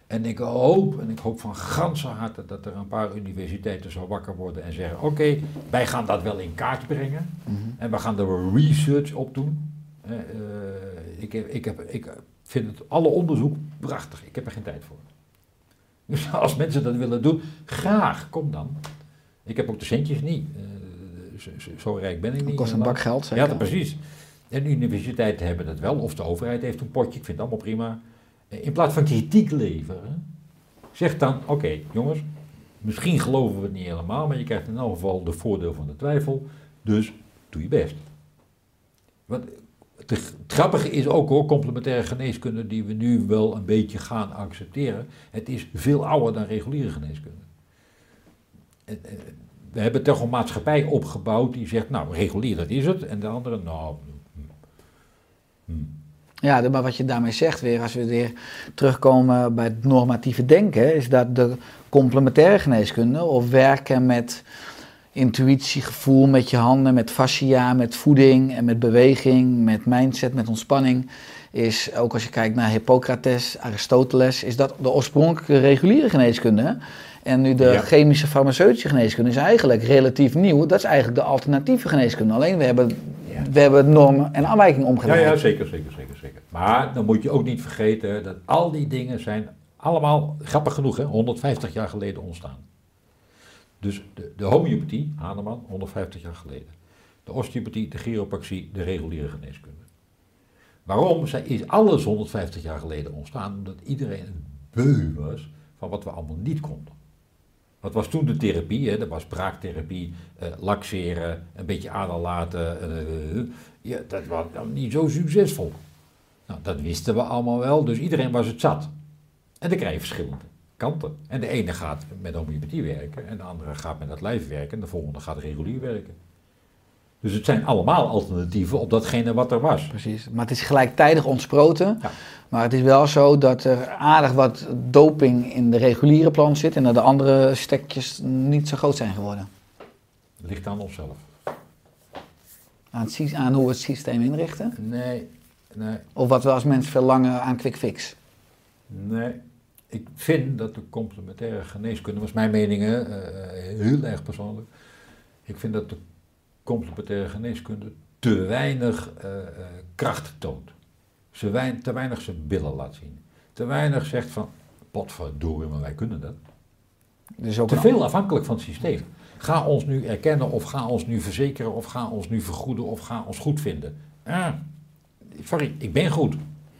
D: En ik hoop, en ik hoop van ganse harte dat er een paar universiteiten zo wakker worden en zeggen, oké, wij gaan dat wel in kaart brengen. En we gaan er research op doen. Eh, eh, ik, ik, heb, ik vind het alle onderzoek prachtig, ik heb er geen tijd voor. Dus als mensen dat willen doen, graag, kom dan. Ik heb ook de centjes niet. Eh, zo, zo- rijk ben ik niet.
B: kost een bak geld,
D: Ja,
B: zeker.
D: dat precies. En universiteiten hebben dat wel, of de overheid heeft een potje, ik vind het allemaal prima. Eh, In plaats van kritiek leveren, zeg dan, oké jongens, misschien geloven we het niet helemaal, maar je krijgt in elk geval de voordeel van de twijfel, dus doe je best. Want het, het grappige is ook hoor, complementaire geneeskunde die we nu wel een beetje gaan accepteren. Het is veel ouder dan reguliere geneeskunde. We hebben toch een maatschappij opgebouwd die zegt, nou regulier dat is het. En de andere, nou... hm, hm.
B: Ja, maar wat je daarmee zegt weer, als we weer terugkomen bij het normatieve denken, is dat de complementaire geneeskunde of werken met intuïtie, gevoel, met je handen, met fascia, met voeding en met beweging, met mindset, met ontspanning, is ook als je kijkt naar Hippocrates, Aristoteles, is dat de oorspronkelijke reguliere geneeskunde. En nu de
D: Ja.
B: chemische farmaceutische geneeskunde is eigenlijk relatief nieuw. Dat is eigenlijk de alternatieve geneeskunde. Alleen we hebben,
D: Ja.
B: we hebben normen en aanwijkingen
D: Ja,
B: omgedraaid.
D: ja, zeker, zeker, zeker, zeker. Maar dan moet je ook niet vergeten dat al die dingen zijn allemaal, grappig genoeg hè, 150 jaar geleden ontstaan. Dus de, de homeopathie, Hahnemann, 150 jaar geleden. De osteopathie, de chiropractie, de reguliere geneeskunde. Waarom Zij is alles 150 jaar geleden ontstaan? Omdat iedereen een beu was van wat we allemaal niet konden. Wat was toen de therapie? Hè? Dat was braaktherapie, eh, laxeren, een beetje adel laten. eh, ja, dat was niet zo succesvol. Nou, dat wisten we allemaal wel, dus iedereen was het zat. En dan krijg je verschillende kanten. En de ene gaat met homeopathie werken, en de andere gaat met het lijf werken, en de volgende gaat regulier werken. Dus het zijn allemaal alternatieven op datgene wat er was.
B: Precies, maar het is gelijktijdig ontsproten.
D: Ja.
B: Maar het is wel zo dat er aardig wat doping in de reguliere plant zit en dat de andere stekjes niet zo groot zijn geworden.
D: Het ligt aan onszelf.
B: Aan, het, aan hoe we het systeem inrichten.
D: Nee, nee,
B: Of wat we als mens verlangen aan quick fix.
D: nee. Ik vind dat de complementaire geneeskunde, dat is mijn mening, hè, eh, heel erg persoonlijk. Ik vind dat de complementaire geneeskunde te weinig eh, eh, kracht toont. Ze wein, te weinig zijn billen laat zien. Te weinig zegt van, potverdorie, maar wij kunnen dat.
B: Dus ook
D: Te veel afhankelijk van het systeem. Ga ons nu erkennen of ga ons nu verzekeren of ga ons nu vergoeden of ga ons goed vinden. Ah, sorry, ik ben goed.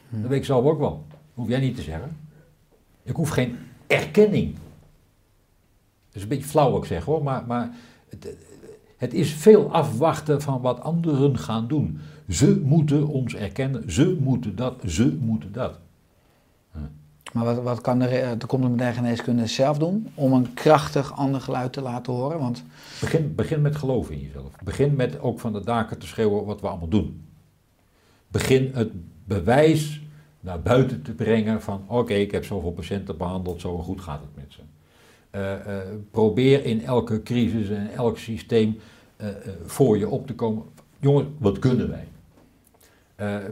D: Dat weet ik zelf ook wel. Hoef jij niet te zeggen. Ik hoef geen erkenning. Dat is een beetje flauw wat ik zeg hoor, maar, maar het, het is veel afwachten van wat anderen gaan doen. Ze moeten ons erkennen, ze moeten dat, ze moeten dat.
B: Maar wat, wat kan de, re- de complementaire geneeskunde zelf doen om een krachtig ander geluid te laten horen? Want
D: Begin, begin met geloven in jezelf. Begin met ook van de daken te schreeuwen wat we allemaal doen. Begin het bewijs naar buiten te brengen van oké, ik heb zoveel patiënten behandeld, zo goed gaat het met ze. Eh, eh, probeer in elke crisis en elk systeem eh, voor je op te komen. Jongens, wat kunnen wij?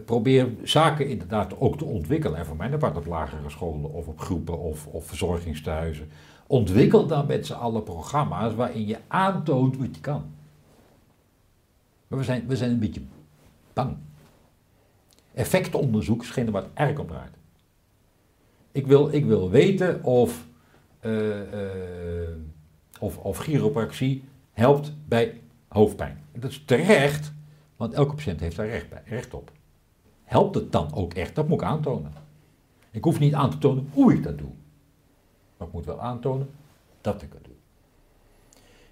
D: Probeer zaken inderdaad ook te ontwikkelen. En voor mij part op lagere scholen of op groepen of, of verzorgingstehuizen. Ontwikkel dan met z'n allen programma's waarin je aantoont wat je kan. Maar we zijn, we zijn een beetje bang. Effectonderzoek is het eigenlijk om draait. Ik wil, ik wil weten of, eh, of, of chiropractie helpt bij hoofdpijn. Dat is terecht, want elke patiënt heeft daar recht, bij, recht op. Helpt het dan ook echt? Dat moet ik aantonen. Ik hoef niet aan te tonen hoe ik dat doe. Maar ik moet wel aantonen dat ik het doe.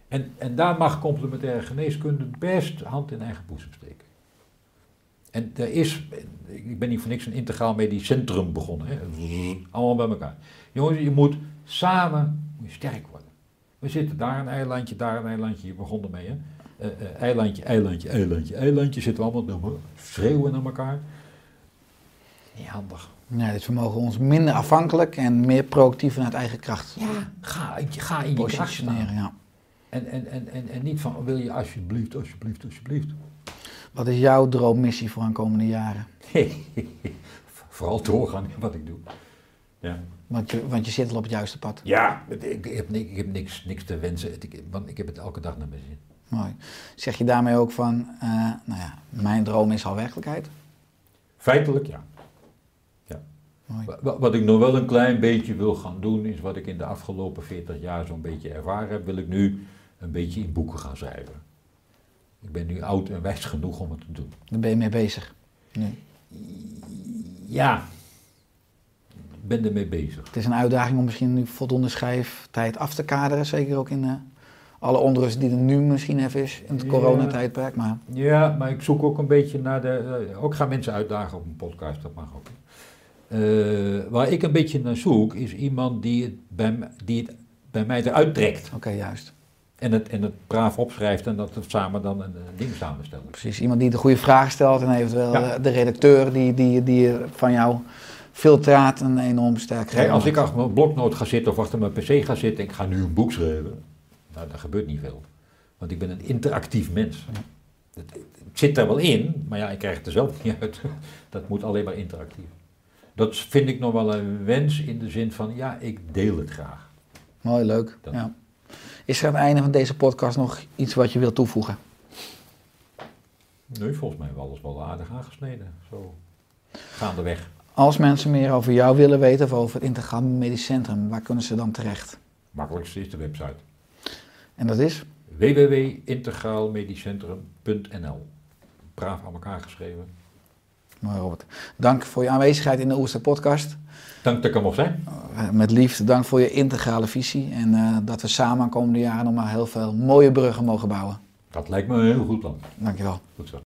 D: En, en daar mag complementaire geneeskunde best hand in eigen boezem steken. En er is, ik ben niet voor niks een integraal medisch centrum begonnen. Hè. Allemaal bij elkaar. Jongens, je moet samen moet je sterk worden. We zitten daar een eilandje, daar een eilandje, je begon ermee. Hè. Eh, eh, eilandje, eilandje, eilandje, eilandje. Zitten we allemaal schreeuwen naar elkaar. Niet handig.
B: nee, dus we mogen ons minder afhankelijk en meer proactief vanuit eigen kracht
D: Ja, ga, ga in je kracht staan.
B: Ja.
D: En, en, en, en, en niet van, wil je alsjeblieft, alsjeblieft, alsjeblieft.
B: Wat is jouw droommissie voor aankomende jaren?
D: Vooral doorgaan in wat ik doe. Ja,
B: Want je, want je zit al op het juiste pad.
D: ja ik, heb, ni- ik heb niks, niks te wensen, want ik heb het elke dag naar mijn zin.
B: Mooi. Zeg je daarmee ook van, eh, nou ja, mijn droom is al werkelijkheid?
D: Feitelijk ja. ja.
B: Mooi.
D: Wa- wa- Wat ik nog wel een klein beetje wil gaan doen, is wat ik in de afgelopen 40 jaar zo'n beetje ervaren heb, wil ik nu een beetje in boeken gaan schrijven. Ik ben nu oud en wijs genoeg om het te doen.
B: Daar ben je mee bezig.
D: Ja, ik ben ermee bezig.
B: Het is een uitdaging om misschien nu voldoende schrijftijd af te kaderen, zeker ook in de alle onrust die er nu misschien even is in het coronatijdperk. Maar
D: Ja, maar ik zoek ook een beetje naar de. eh, ook ga mensen uitdagen op een podcast, dat mag ook. Eh, waar ik een beetje naar zoek, is iemand die het bij, die het bij mij eruit trekt.
B: oké, juist.
D: En het, en het braaf opschrijft en dat we samen dan een, ding samenstellen.
B: Precies, iemand die de goede vraag stelt en eventueel
D: Ja.
B: eh, de redacteur die, die, die van jou filtraat een enorm sterk
D: Kijk, als ik achter mijn bloknoot ga zitten of achter mijn pc ga zitten en ik ga nu een boek schrijven, nou, dat gebeurt niet veel. Want ik ben een interactief mens. Het, het zit er wel in, maar ja, ik krijg het er zelf niet uit. Dat moet alleen maar interactief. Dat vind ik nog wel een wens in de zin van, ja, ik deel het graag.
B: Mooi, leuk.
D: Dat-
B: Ja. Is er aan het einde van deze podcast nog iets wat je wilt toevoegen?
D: Nee, volgens mij hebben we alles wel aardig aangesneden. Zo gaandeweg.
B: Als mensen meer over jou willen weten of over het Integraal Medisch Centrum, waar kunnen ze dan terecht?
D: Makkelijkste is de website.
B: En dat is?
D: www.integraalmedischcentrum.nl Braaf aan elkaar geschreven.
B: Mooi Robert. Dank voor je aanwezigheid in de Oester podcast.
D: Dank dat ik er mocht zijn.
B: Eh, Met liefde dank voor je integrale visie en eh, dat we samen de komende jaren nog maar heel veel mooie bruggen mogen bouwen.
D: Dat lijkt me een heel goed plan.
B: Dankjewel.
D: Goed zo.